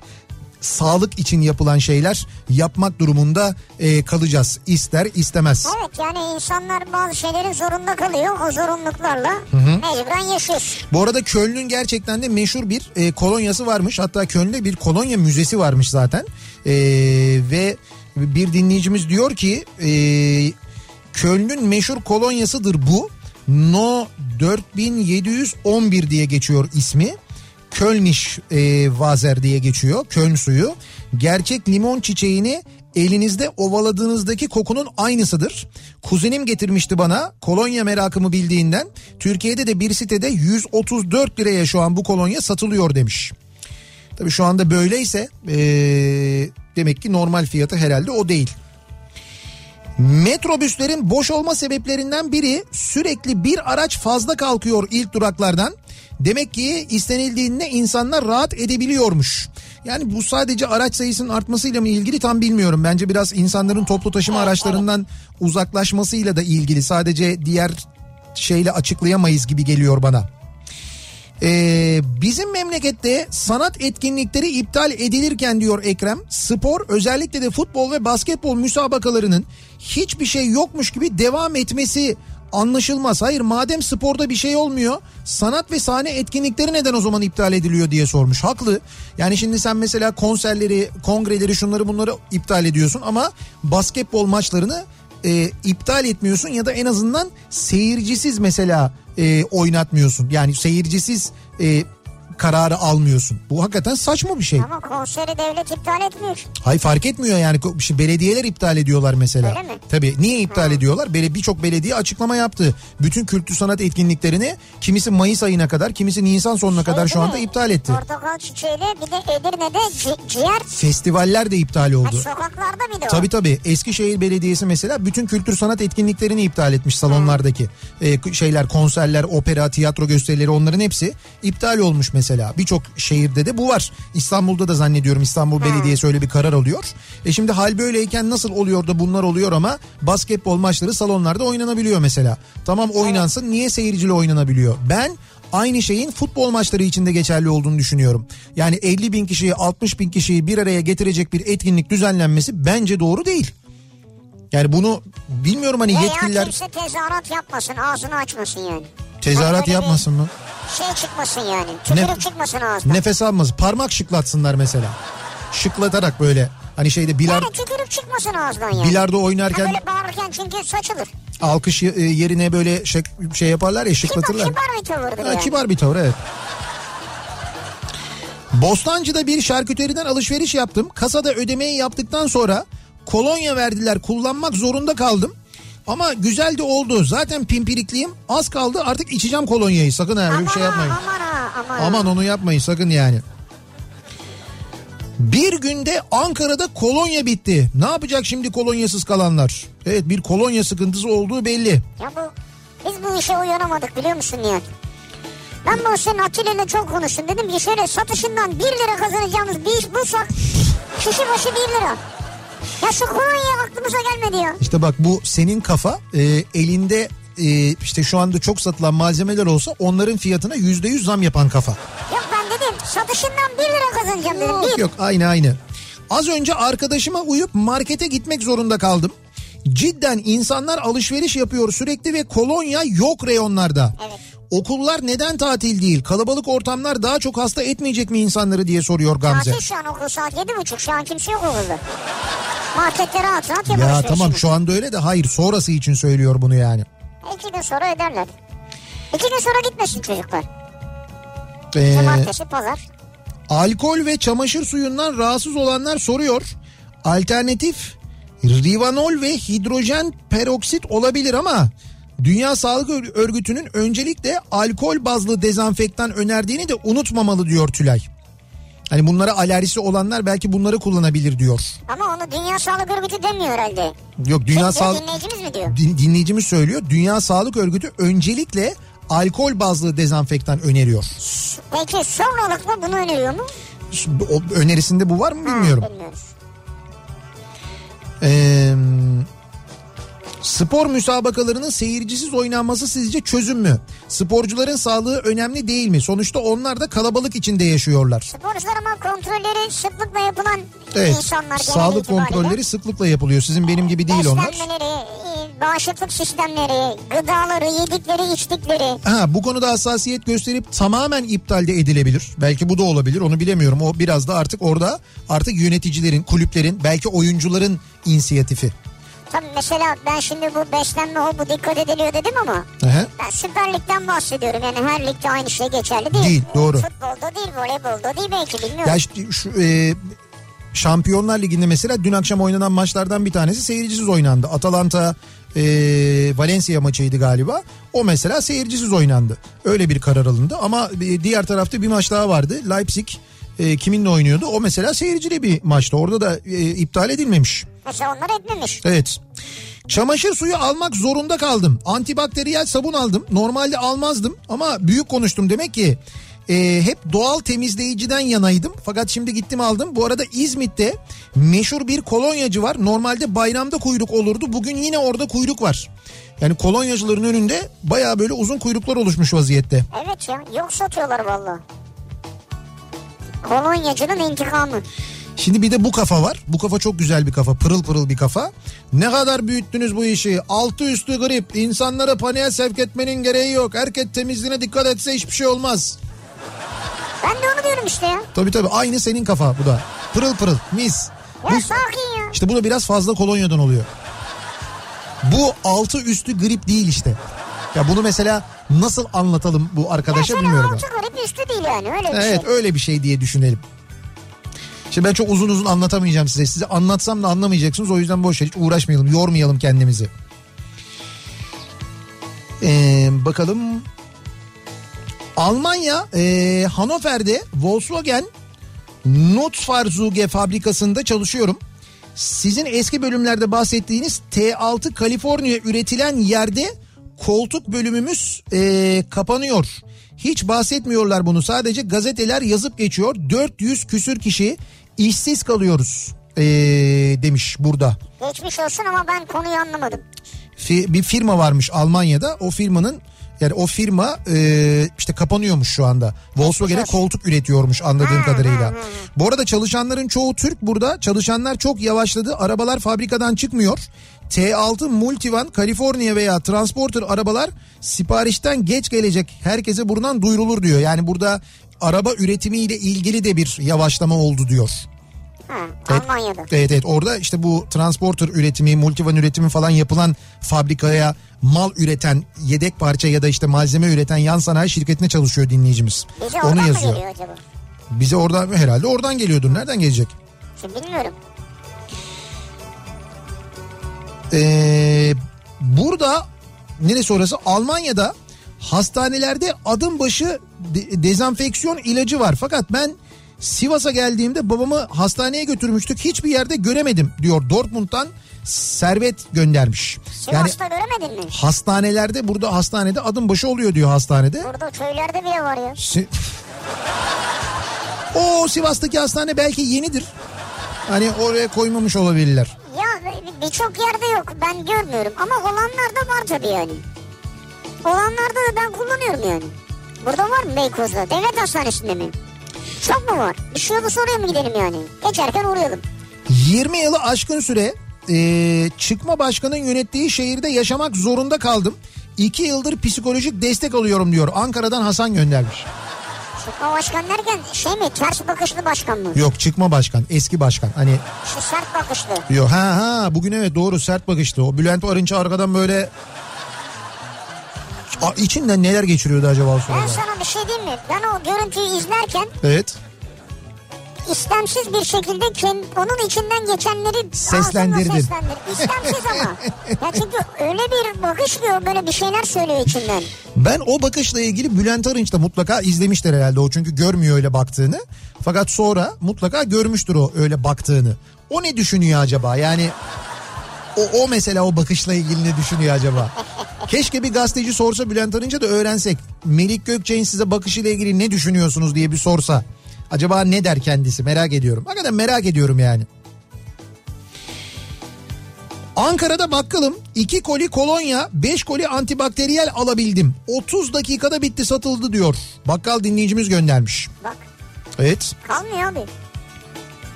sağlık için yapılan şeyler yapmak durumunda e, kalacağız. İster istemez. Evet yani insanlar bazı şeylerin zorunda kalıyor. O zorunluluklarla mecburen yaşıyoruz. Bu arada Köln'ün gerçekten de meşhur bir e, kolonyası varmış. Hatta Köln'de bir kolonya müzesi varmış zaten. E, ve bir dinleyicimiz diyor ki e, Köln'ün meşhur kolonyasıdır bu. No 4711 diye geçiyor ismi. Kölniş e, Vazer diye geçiyor. Köln suyu. Gerçek limon çiçeğini elinizde ovaladığınızdaki kokunun aynısıdır. Kuzenim getirmişti bana kolonya merakımı bildiğinden. Türkiye'de de bir sitede 134 liraya şu an bu kolonya satılıyor demiş. Tabii şu anda böyleyse e, demek ki normal fiyatı herhalde o değil. Metrobüslerin boş olma sebeplerinden biri sürekli bir araç fazla kalkıyor ilk duraklardan. Demek ki istenildiğinde insanlar rahat edebiliyormuş. Yani bu sadece araç sayısının artmasıyla mı ilgili tam bilmiyorum. Bence biraz insanların toplu taşıma araçlarından uzaklaşmasıyla da ilgili. Sadece diğer şeyle açıklayamayız gibi geliyor bana. Ee, bizim memlekette sanat etkinlikleri iptal edilirken diyor Ekrem spor özellikle de futbol ve basketbol müsabakalarının hiçbir şey yokmuş gibi devam etmesi anlaşılmaz. Hayır madem sporda bir şey olmuyor sanat ve sahne etkinlikleri neden o zaman iptal ediliyor diye sormuş. Haklı. Yani şimdi sen mesela konserleri, kongreleri şunları bunları iptal ediyorsun ama basketbol maçlarını e, iptal etmiyorsun ya da en azından seyircisiz mesela e, oynatmıyorsun. Yani seyircisiz e, kararı almıyorsun. Bu hakikaten saçma bir şey. Ama konseri devlet iptal etmiyor. ki. Hay fark etmiyor yani şimdi belediyeler iptal ediyorlar mesela. Öyle mi? Tabii niye iptal ediyorlar? Böyle birçok belediye açıklama yaptı. Bütün kültür sanat etkinliklerini kimisi Mayıs ayına kadar, kimisi Nisan sonuna kadar şu Şey anda mi? iptal etti. Portakal çiçeğiyle bir de Edirne'de ci- ciğer Festivaller de iptal ha, oldu. sokaklarda bir de o. Tabii tabii. Eskişehir Belediyesi mesela bütün kültür sanat etkinliklerini iptal etmiş salonlardaki. Ee, şeyler, konserler, opera, tiyatro gösterileri onların hepsi iptal olmuş mesela. Birçok şehirde de bu var. İstanbul'da da zannediyorum İstanbul Belediyesi öyle bir karar alıyor. E şimdi hal böyleyken nasıl oluyor da bunlar oluyor ama basketbol maçları salonlarda oynanabiliyor mesela. Tamam oynansın niye seyirciyle oynanabiliyor? Ben aynı şeyin futbol maçları içinde geçerli olduğunu düşünüyorum. Yani 50 bin kişiyi 60 bin kişiyi bir araya getirecek bir etkinlik düzenlenmesi bence doğru değil. Yani bunu bilmiyorum hani Veya yetkililer kimse tezahürat yapmasın ağzını açmasın yani. Tezahürat böyle yapmasın mı? Şey çıkmasın yani. Tükürük Ne- çıkmasın ağzından. Nefes almasın. Parmak şıklatsınlar mesela. Şıklatarak böyle hani şeyde bilar, Yani tükürük çıkmasın ağzından yani. bilardo Ha oynarken böyle bağırırken çünkü saçılır. alkış e, yerine böyle şey, şey yaparlar ya Kibar, şıklatırlar. kibar bir tavırdır Ha, yani. kibar bir tavır evet. Bostancı'da bir şarküteriden alışveriş yaptım. Kasada ödemeyi yaptıktan sonra kolonya verdiler kullanmak zorunda kaldım. Ama güzel de oldu. Zaten pimpirikliyim. Az kaldı artık içeceğim kolonyayı. Sakın ha öyle bir şey yapmayın. Aman ha aman. Aman onu yapmayın sakın yani. Bir günde Ankara'da kolonya bitti. Ne yapacak şimdi kolonyasız kalanlar? Evet bir kolonya sıkıntısı olduğu belli. Ya bu biz bu işe uyanamadık biliyor musun Nihat? Ben bu senin Atilla ile çok konuştum. Dedim ki şöyle satışından 1 lira kazanacağımız bir iş bulsak kişi başı 1 lira. Ya şu kolonya aklımıza gelmedi ya. İşte bak bu senin kafa e, elinde e, işte şu anda çok satılan malzemeler olsa onların fiyatına yüzde yüz zam yapan kafa. Yok ben dedim satışından 1 lira kazanacağım dedim. Yok Bir. yok aynı aynı. Az önce arkadaşıma uyup markete gitmek zorunda kaldım. Cidden insanlar alışveriş yapıyor sürekli ve kolonya yok reyonlarda. Evet. Okullar neden tatil değil? Kalabalık ortamlar daha çok hasta etmeyecek mi insanları diye soruyor Gamze. Tatil şu an okul saat 7.30 şu an kimse yok okulda. Markette rahat rahat yapar Ya tamam şu anda öyle de hayır sonrası için söylüyor bunu yani. İki gün sonra öderler. İki gün sonra gitmesin çocuklar. Ee, Cumartesi pazar. Alkol ve çamaşır suyundan rahatsız olanlar soruyor. Alternatif rivanol ve hidrojen peroksit olabilir ama Dünya Sağlık Ör- Örgütü'nün öncelikle alkol bazlı dezenfektan önerdiğini de unutmamalı diyor Tülay. Hani bunlara alerjisi olanlar belki bunları kullanabilir diyor. Ama onu Dünya Sağlık Örgütü demiyor herhalde. Yok Dünya Sağlık dinleyicimiz mi diyor? Din- dinleyicimiz söylüyor. Dünya Sağlık Örgütü öncelikle alkol bazlı dezenfektan öneriyor. Peki sonralıkla bunu öneriyor mu? O önerisinde bu var mı bilmiyorum. Ha, bilmiyoruz. Ee, spor müsabakalarının seyircisiz oynanması sizce çözüm mü? Sporcuların sağlığı önemli değil mi? Sonuçta onlar da kalabalık içinde yaşıyorlar. Sporcular ama kontrolleri sıklıkla yapılan Evet. insanlar Sağlık itibariyle. kontrolleri sıklıkla yapılıyor. Sizin benim gibi değil onlar. Bağışıklık sistemleri, gıdaları, yedikleri, içtikleri. Ha, bu konuda hassasiyet gösterip tamamen iptalde edilebilir. Belki bu da olabilir. Onu bilemiyorum. O biraz da artık orada artık yöneticilerin, kulüplerin, belki oyuncuların inisiyatifi. Tabii mesela ben şimdi bu beslenme o bu dikkat ediliyor dedim ama Aha. ben Süper Lig'den bahsediyorum. Yani her ligde aynı şey geçerli değil. Değil, doğru. Futbolda değil, voleybolda değil belki bilmiyorum. Ya işte şu e, Şampiyonlar Ligi'nde mesela dün akşam oynanan maçlardan bir tanesi seyircisiz oynandı. Atalanta e, Valencia maçıydı galiba. O mesela seyircisiz oynandı. Öyle bir karar alındı ama e, diğer tarafta bir maç daha vardı. Leipzig e, kiminle oynuyordu? O mesela seyircili bir maçtı. Orada da e, iptal edilmemiş. Mesela onlar etmemiş. Evet. Çamaşır suyu almak zorunda kaldım. Antibakteriyel sabun aldım. Normalde almazdım ama büyük konuştum demek ki. e, hep doğal temizleyiciden yanaydım. Fakat şimdi gittim aldım. Bu arada İzmit'te meşhur bir kolonyacı var. Normalde bayramda kuyruk olurdu. Bugün yine orada kuyruk var. Yani kolonyacıların önünde baya böyle uzun kuyruklar oluşmuş vaziyette. Evet ya yok satıyorlar valla. Kolonyacının intikamı. Şimdi bir de bu kafa var. Bu kafa çok güzel bir kafa. Pırıl pırıl bir kafa. Ne kadar büyüttünüz bu işi. Altı üstü grip. İnsanları paniğe sevk etmenin gereği yok. Herkes temizliğine dikkat etse hiçbir şey olmaz. Ben de onu diyorum işte ya. Tabii tabii aynı senin kafa bu da. Pırıl pırıl mis. Ya Bu, sakin ya. işte bu da biraz fazla kolonyadan oluyor. Bu altı üstü grip değil işte. Ya bunu mesela nasıl anlatalım bu arkadaşa Mesela bilmiyorum. altı garip üstü değil yani öyle bir Evet şey. öyle bir şey diye düşünelim. Şimdi ben çok uzun uzun anlatamayacağım size. Size anlatsam da anlamayacaksınız. O yüzden boş ver. Hiç uğraşmayalım. Yormayalım kendimizi. Ee, bakalım. Almanya e, Hannover'de Volkswagen Nutzfahrzeuge fabrikasında çalışıyorum. Sizin eski bölümlerde bahsettiğiniz T6 Kaliforniya üretilen yerde koltuk bölümümüz e, kapanıyor. Hiç bahsetmiyorlar bunu sadece gazeteler yazıp geçiyor. 400 küsür kişi işsiz kalıyoruz e, demiş burada. Geçmiş olsun ama ben konuyu anlamadım. Fi- bir firma varmış Almanya'da o firmanın yani o firma e, işte kapanıyormuş şu anda. Volkswagen'e koltuk üretiyormuş anladığım kadarıyla. Bu arada çalışanların çoğu Türk burada. Çalışanlar çok yavaşladı. Arabalar fabrikadan çıkmıyor. T6 Multivan, Kaliforniya veya Transporter arabalar siparişten geç gelecek. Herkese buradan duyurulur diyor. Yani burada araba üretimiyle ilgili de bir yavaşlama oldu diyor. Ha, Evet. Almanya'da. Evet evet orada işte bu transporter üretimi, multivan üretimi falan yapılan fabrikaya mal üreten, yedek parça ya da işte malzeme üreten yan sanayi şirketine çalışıyor dinleyicimiz. Bize Onu yazıyor. Bize oradan herhalde oradan geliyordur. Nereden gelecek? Şimdi bilmiyorum. Ee, burada neresi orası? Almanya'da hastanelerde adım başı de- dezenfeksiyon ilacı var. Fakat ben Sivas'a geldiğimde babamı hastaneye götürmüştük. Hiçbir yerde göremedim diyor Dortmund'dan Servet göndermiş. Yani Sivas'ta göremedin mi? hastanelerde burada hastanede adım başı oluyor diyor hastanede. Burada köylerde bile var ya. Si- o Sivas'taki hastane belki yenidir. Hani oraya koymamış olabilirler. Ya bir- birçok yerde yok ben görmüyorum ama olanlarda var tabii yani. Olanlarda da ben kullanıyorum yani. Burada var mı Beykoz'da? Devlet hastanesinde mi? Çok mu var? Şey olursa oraya mı gidelim yani? Geçerken uğrayalım. 20 yılı aşkın süre e, çıkma başkanın yönettiği şehirde yaşamak zorunda kaldım. 2 yıldır psikolojik destek alıyorum diyor. Ankara'dan Hasan göndermiş. Çıkma başkan derken şey mi? Ters bakışlı başkan mı? Yok çıkma başkan eski başkan. Hani Şu sert bakışlı. Yok ha ha bugün evet doğru sert bakıştı. O Bülent Arınç'ı arkadan böyle Aa, içinden neler geçiriyordu acaba o Ben sırada? sana bir şey diyeyim mi? Ben o görüntüyü izlerken Evet. İstemsiz bir şekilde onun içinden geçenleri Seslendirdin. seslendir. İstemsiz ama. Ya çünkü öyle bir bakış o böyle bir şeyler söylüyor içinden. Ben o bakışla ilgili Bülent Arınç da mutlaka izlemiştir herhalde o çünkü görmüyor öyle baktığını. Fakat sonra mutlaka görmüştür o öyle baktığını. O ne düşünüyor acaba? Yani o, o mesela o bakışla ilgili ne düşünüyor acaba? Keşke bir gazeteci sorsa Bülent Arınç'a da öğrensek. Melik Gökçe'nin size bakışıyla ilgili ne düşünüyorsunuz diye bir sorsa. Acaba ne der kendisi merak ediyorum. Hakikaten merak ediyorum yani. Ankara'da bakkalım 2 koli kolonya 5 koli antibakteriyel alabildim. 30 dakikada bitti satıldı diyor. Bakkal dinleyicimiz göndermiş. Bak Evet kalmıyor abi.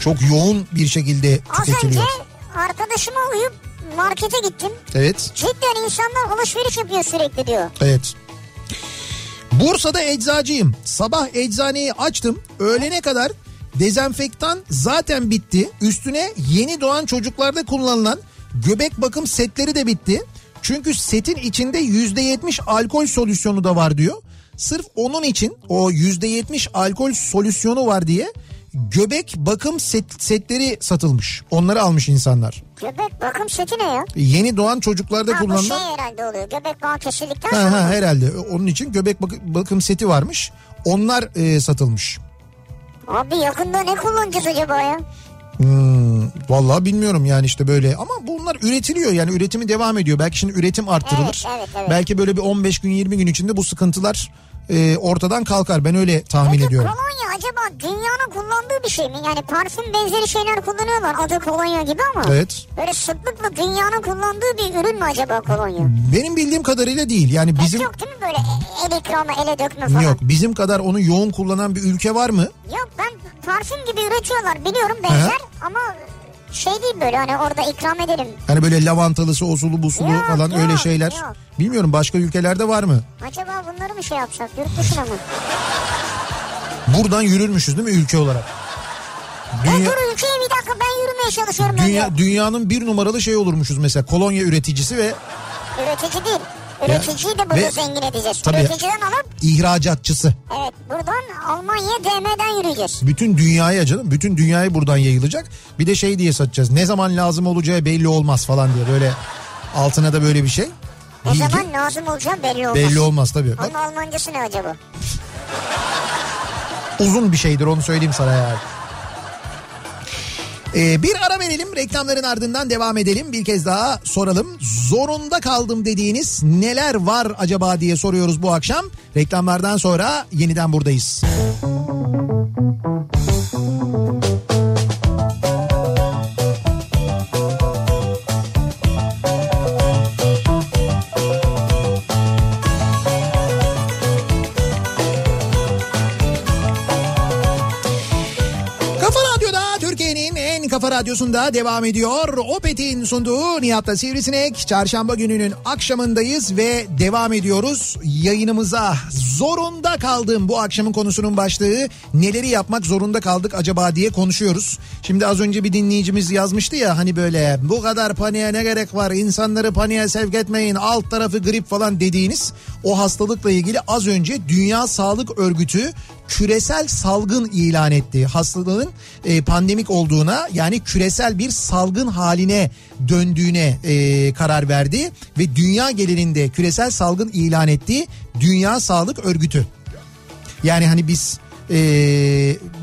çok yoğun bir şekilde Az önce tüketiliyor. arkadaşıma uyup markete gittim. Evet Cidden insanlar alışveriş yapıyor sürekli diyor. evet. Bursa'da eczacıyım. Sabah eczaneyi açtım. Öğlene kadar dezenfektan zaten bitti. Üstüne yeni doğan çocuklarda kullanılan göbek bakım setleri de bitti. Çünkü setin içinde %70 alkol solüsyonu da var diyor. Sırf onun için o %70 alkol solüsyonu var diye göbek bakım set, setleri satılmış. Onları almış insanlar. Göbek bakım seti ne ya? Yeni doğan çocuklarda Ha bu kullanılan... şey herhalde oluyor. Göbek bağı kesildikten Ha, sonra. ha, herhalde onun için göbek bak- bakım seti varmış. Onlar e, satılmış. Abi yakında ne kullanacağız acaba ya? Hmm, vallahi bilmiyorum yani işte böyle ama bunlar üretiliyor yani üretimi devam ediyor. Belki şimdi üretim arttırılır. Evet, evet, evet. Belki böyle bir 15 gün 20 gün içinde bu sıkıntılar e, ortadan kalkar. Ben öyle tahmin Peki ediyorum. kolonya acaba dünyanın kullandığı bir şey mi? Yani parfüm benzeri şeyler kullanıyorlar adı kolonya gibi ama. Evet. Böyle sıklıkla dünyanın kullandığı bir ürün mü acaba kolonya? Benim bildiğim kadarıyla değil. Yani Bizim... bizim Yok değil mi böyle el ikramı ele dökme falan? yok bizim kadar onu yoğun kullanan bir ülke var mı? Yok ben parfüm gibi üretiyorlar biliyorum benzer ama şey değil böyle hani orada ikram edelim. Hani böyle lavantalısı, osulu, busulu Yok, falan yok, öyle şeyler. yok. Bilmiyorum başka ülkelerde var mı? Acaba bunları mı şey yapsak yurt dışına mı? Buradan yürürmüşüz değil mi ülke olarak? Ya Dünya, dur ülkeye bir dakika ben yürümeye çalışıyorum dünya, önce. dünyanın bir numaralı şey olurmuşuz mesela kolonya üreticisi ve Üretici değil. Üreticiyi de burada Ve- zengin edeceğiz. Tabii. Üreticiden alıp İhracatçısı. evet buradan Almanya DM'den yürüyeceğiz. Bütün dünyaya canım. Bütün dünyaya buradan yayılacak. Bir de şey diye satacağız. Ne zaman lazım olacağı belli olmaz falan diye. Böyle altına da böyle bir şey. Ne Bilgi zaman lazım olacağı belli olmaz. belli olmaz tabii. Onun Almancası ne acaba? uzun bir şeydir onu söyleyeyim sana yani. Ee, bir ara verelim reklamların ardından devam edelim. Bir kez daha soralım. Zorunda kaldım dediğiniz neler var acaba diye soruyoruz bu akşam. Reklamlardan sonra yeniden buradayız. Kafa radyosunda devam ediyor. Opet'in sunduğu Nihat'la Sivrisinek. Çarşamba gününün akşamındayız ve devam ediyoruz yayınımıza. Zorunda kaldım bu akşamın konusunun başlığı. Neleri yapmak zorunda kaldık acaba diye konuşuyoruz. Şimdi az önce bir dinleyicimiz yazmıştı ya hani böyle bu kadar paniğe ne gerek var insanları paniğe sevk etmeyin alt tarafı grip falan dediğiniz o hastalıkla ilgili az önce Dünya Sağlık Örgütü küresel salgın ilan etti. Hastalığın e, pandemik olduğuna yani küresel bir salgın haline döndüğüne e, karar verdi ve dünya genelinde küresel salgın ilan etti Dünya Sağlık Örgütü. Yani hani biz e,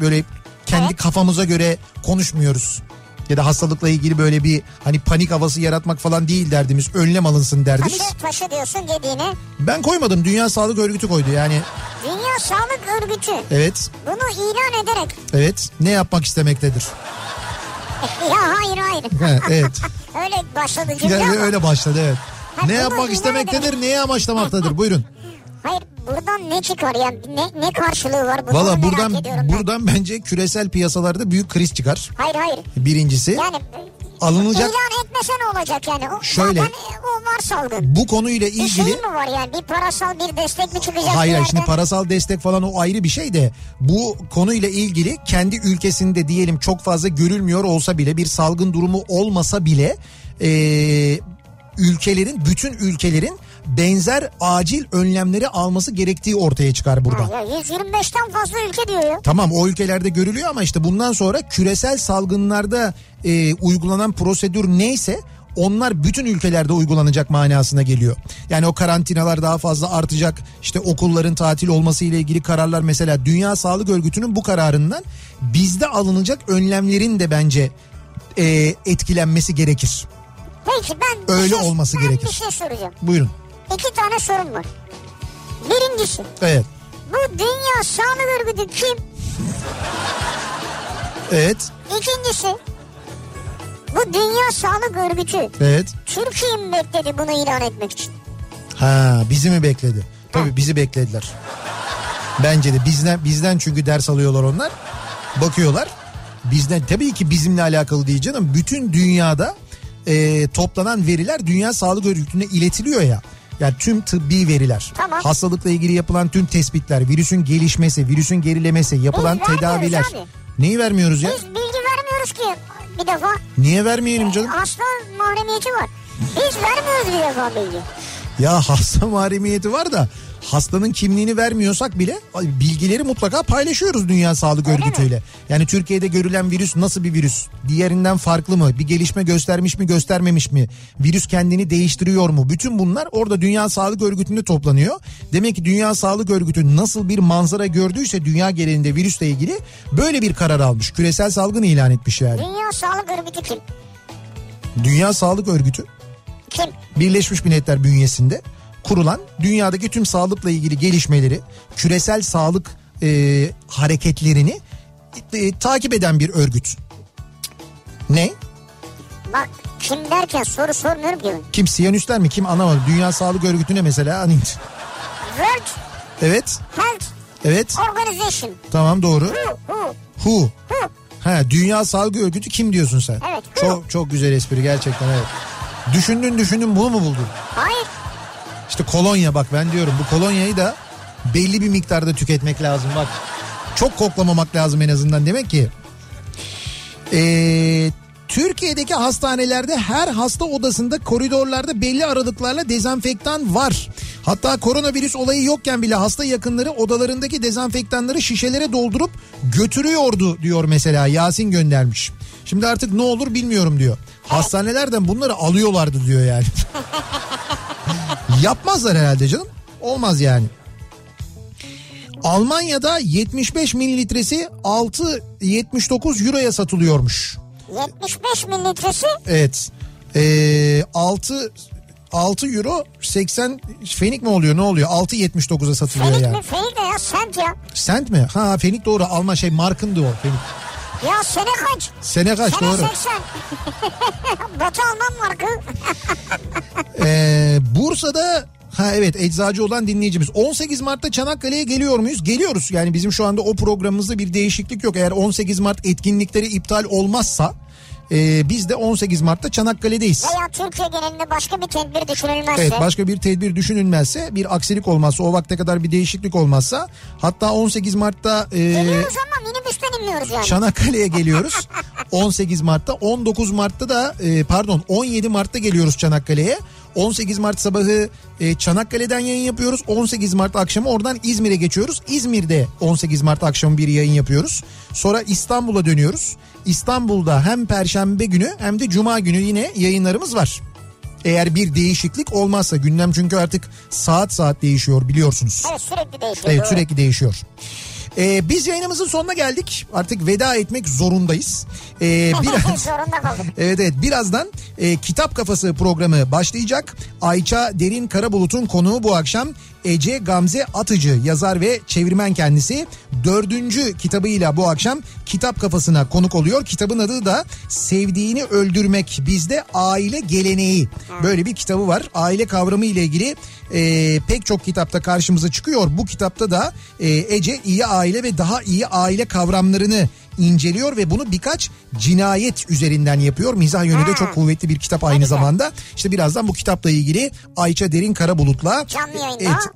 böyle kendi Evet. kafamıza göre konuşmuyoruz. Ya da hastalıkla ilgili böyle bir hani panik havası yaratmak falan değil derdimiz. Önlem alınsın derdimiz. Taşı, taşı diyorsun dediğine. Ben koymadım. Dünya Sağlık Örgütü koydu. Yani Dünya Sağlık Örgütü evet, bunu ilan ederek. evet ne yapmak istemektedir. ya hayır hayır. Ha, evet. öyle başladı cümle Yani öyle başladı evet. Ha, Ne yapmak istemektedir, neyi amaçlamaktadır? Buyurun. Hayır buradan ne çıkar yani ne, ne karşılığı var? Bunu Valla buradan ben. buradan bence küresel piyasalarda büyük kriz çıkar. Hayır hayır. Birincisi Yani alınacak ilan etmese ne olacak yani? O, Şöyle. Zaten o var salgın. bu konuyla Bir şey ilgili mi var yani? Bir parasal bir destek mi çıkacak? Hayır hayır, şimdi parasal destek falan o ayrı bir şey de bu konuyla ilgili kendi ülkesinde diyelim çok fazla görülmüyor olsa bile bir salgın durumu olmasa bile eee, ülkelerin bütün ülkelerin benzer acil önlemleri alması gerektiği ortaya çıkar burada. Ha, ya 125'ten fazla ülke diyor ya. Tamam o ülkelerde görülüyor ama işte bundan sonra küresel salgınlarda e, uygulanan prosedür neyse onlar bütün ülkelerde uygulanacak manasına geliyor. Yani o karantinalar daha fazla artacak. İşte okulların tatil olması ile ilgili kararlar mesela Dünya Sağlık Örgütü'nün bu kararından bizde alınacak önlemlerin de bence e, etkilenmesi gerekir. Peki ben Öyle şey- olması ben gerekir. bir şey soracağım. Buyurun. İki tane sorum var. Birincisi Evet. bu Dünya Sağlık Örgütü kim? Evet. İkincisi bu Dünya Sağlık Örgütü Evet. Türkiye mi bekledi bunu ilan etmek için? Ha bizi mi bekledi? Tabii bizi beklediler. Bence de bizden bizden çünkü ders alıyorlar onlar. Bakıyorlar. Bizden tabii ki bizimle alakalı değil canım. Bütün dünyada e, toplanan veriler Dünya Sağlık Örgütü'ne iletiliyor ya. Yani tüm tıbbi veriler, Tamam. hastalıkla ilgili yapılan tüm tespitler, virüsün gelişmesi, virüsün gerilemesi, yapılan Biz tedaviler. abi. Neyi vermiyoruz ya? Biz bilgi vermiyoruz ki bir defa. Niye vermeyelim canım? Hasta mahremiyeti var. Biz vermiyoruz bir defa bilgi. Ya hasta mahremiyeti var da hastanın kimliğini vermiyorsak bile bilgileri mutlaka paylaşıyoruz Dünya Sağlık Öyle Örgütü'yle. Yani Türkiye'de görülen virüs nasıl bir virüs? Diğerinden farklı mı? Bir gelişme göstermiş mi göstermemiş mi? Virüs kendini değiştiriyor mu? Bütün bunlar orada Dünya Sağlık Örgütü'nde toplanıyor. Demek ki Dünya Sağlık Örgütü nasıl bir manzara gördüyse dünya genelinde virüsle ilgili böyle bir karar almış. Küresel salgın ilan etmiş yani. Dünya Sağlık Örgütü kim? Dünya Sağlık Örgütü Kim? Birleşmiş Milletler bünyesinde kurulan dünyadaki tüm sağlıkla ilgili gelişmeleri, küresel sağlık e, hareketlerini e, takip eden bir örgüt. Ne? Bak kim derken soru sormuyorum ki. Kim Siyanistler mi? Kim anlamadım. Dünya Sağlık Örgütü'ne mesela hani World evet, Health evet. Organization. Tamam doğru. Who? Who? Who? Who? Ha Dünya Sağlık Örgütü kim diyorsun sen? Evet. Çok çok güzel espri gerçekten evet. Düşündün düşündün bunu mu buldun? Hayır. İşte kolonya bak ben diyorum bu kolonyayı da belli bir miktarda tüketmek lazım bak. Çok koklamamak lazım en azından demek ki. Ee, Türkiye'deki hastanelerde her hasta odasında koridorlarda belli aralıklarla dezenfektan var. Hatta koronavirüs olayı yokken bile hasta yakınları odalarındaki dezenfektanları şişelere doldurup götürüyordu diyor mesela Yasin göndermiş. Şimdi artık ne olur bilmiyorum diyor. Hastanelerden bunları alıyorlardı diyor yani. Yapmazlar herhalde canım. Olmaz yani. Almanya'da 75 mililitresi 6.79 euroya satılıyormuş. 75 mililitresi Evet. Ee, 6 6 euro 80 fenik mi oluyor ne oluyor 6.79'a satılıyor fenik yani. mi? Fenik ne ya? Sent ya. Sent mi? Ha fenik doğru Alman şey markındı o fenik. Ya sene kaç? Sene kaç Sene doğru. 80. Batı Alman markı. Ee, Bursa'da ha evet eczacı olan dinleyicimiz 18 Mart'ta Çanakkale'ye geliyor muyuz? Geliyoruz. Yani bizim şu anda o programımızda bir değişiklik yok. Eğer 18 Mart etkinlikleri iptal olmazsa e, biz de 18 Mart'ta Çanakkale'deyiz. Veya Türkiye genelinde başka bir tedbir düşünülmezse. Evet başka bir tedbir düşünülmezse bir aksilik olmazsa o vakte kadar bir değişiklik olmazsa hatta 18 Mart'ta e, Geliyoruz ama minibüsten inmiyoruz yani. Çanakkale'ye geliyoruz 18 Mart'ta 19 Mart'ta da e, pardon 17 Mart'ta geliyoruz Çanakkale'ye 18 Mart sabahı e, Çanakkale'den yayın yapıyoruz 18 Mart akşamı oradan İzmir'e geçiyoruz İzmir'de 18 Mart akşamı bir yayın yapıyoruz sonra İstanbul'a dönüyoruz İstanbul'da hem Perşembe günü hem de Cuma günü yine yayınlarımız var. Eğer bir değişiklik olmazsa gündem çünkü artık saat saat değişiyor biliyorsunuz. Evet sürekli değişiyor. Evet sürekli değişiyor. Ee, biz yayınımızın sonuna geldik. Artık veda etmek zorundayız. Ee, biraz... Zorunda kaldım. Evet evet birazdan e, Kitap Kafası programı başlayacak. Ayça Derin Karabulut'un konuğu bu akşam Ece Gamze Atıcı yazar ve çevirmen kendisi. Dördüncü kitabıyla bu akşam Kitap Kafası'na konuk oluyor. Kitabın adı da Sevdiğini Öldürmek Bizde Aile Geleneği. Böyle bir kitabı var. Aile kavramı ile ilgili e, pek çok kitapta karşımıza çıkıyor. Bu kitapta da e, Ece iyi aile ve daha iyi aile kavramlarını inceliyor ve bunu birkaç cinayet üzerinden yapıyor. Mizah yönü de çok kuvvetli bir kitap aynı zamanda. İşte birazdan bu kitapla ilgili Ayça Derin Karabulut'la.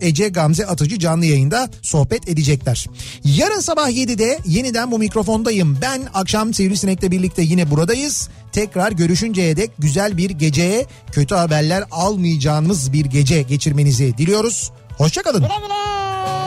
E- Ece Gamze Atıcı canlı yayında sohbet edecekler. Yarın sabah 7'de yeniden bu mikrofondayım. Ben akşam Sivrisinek'le birlikte yine buradayız. Tekrar görüşünceye dek güzel bir geceye kötü haberler almayacağınız bir gece geçirmenizi diliyoruz. Hoşçakalın. Güle güle.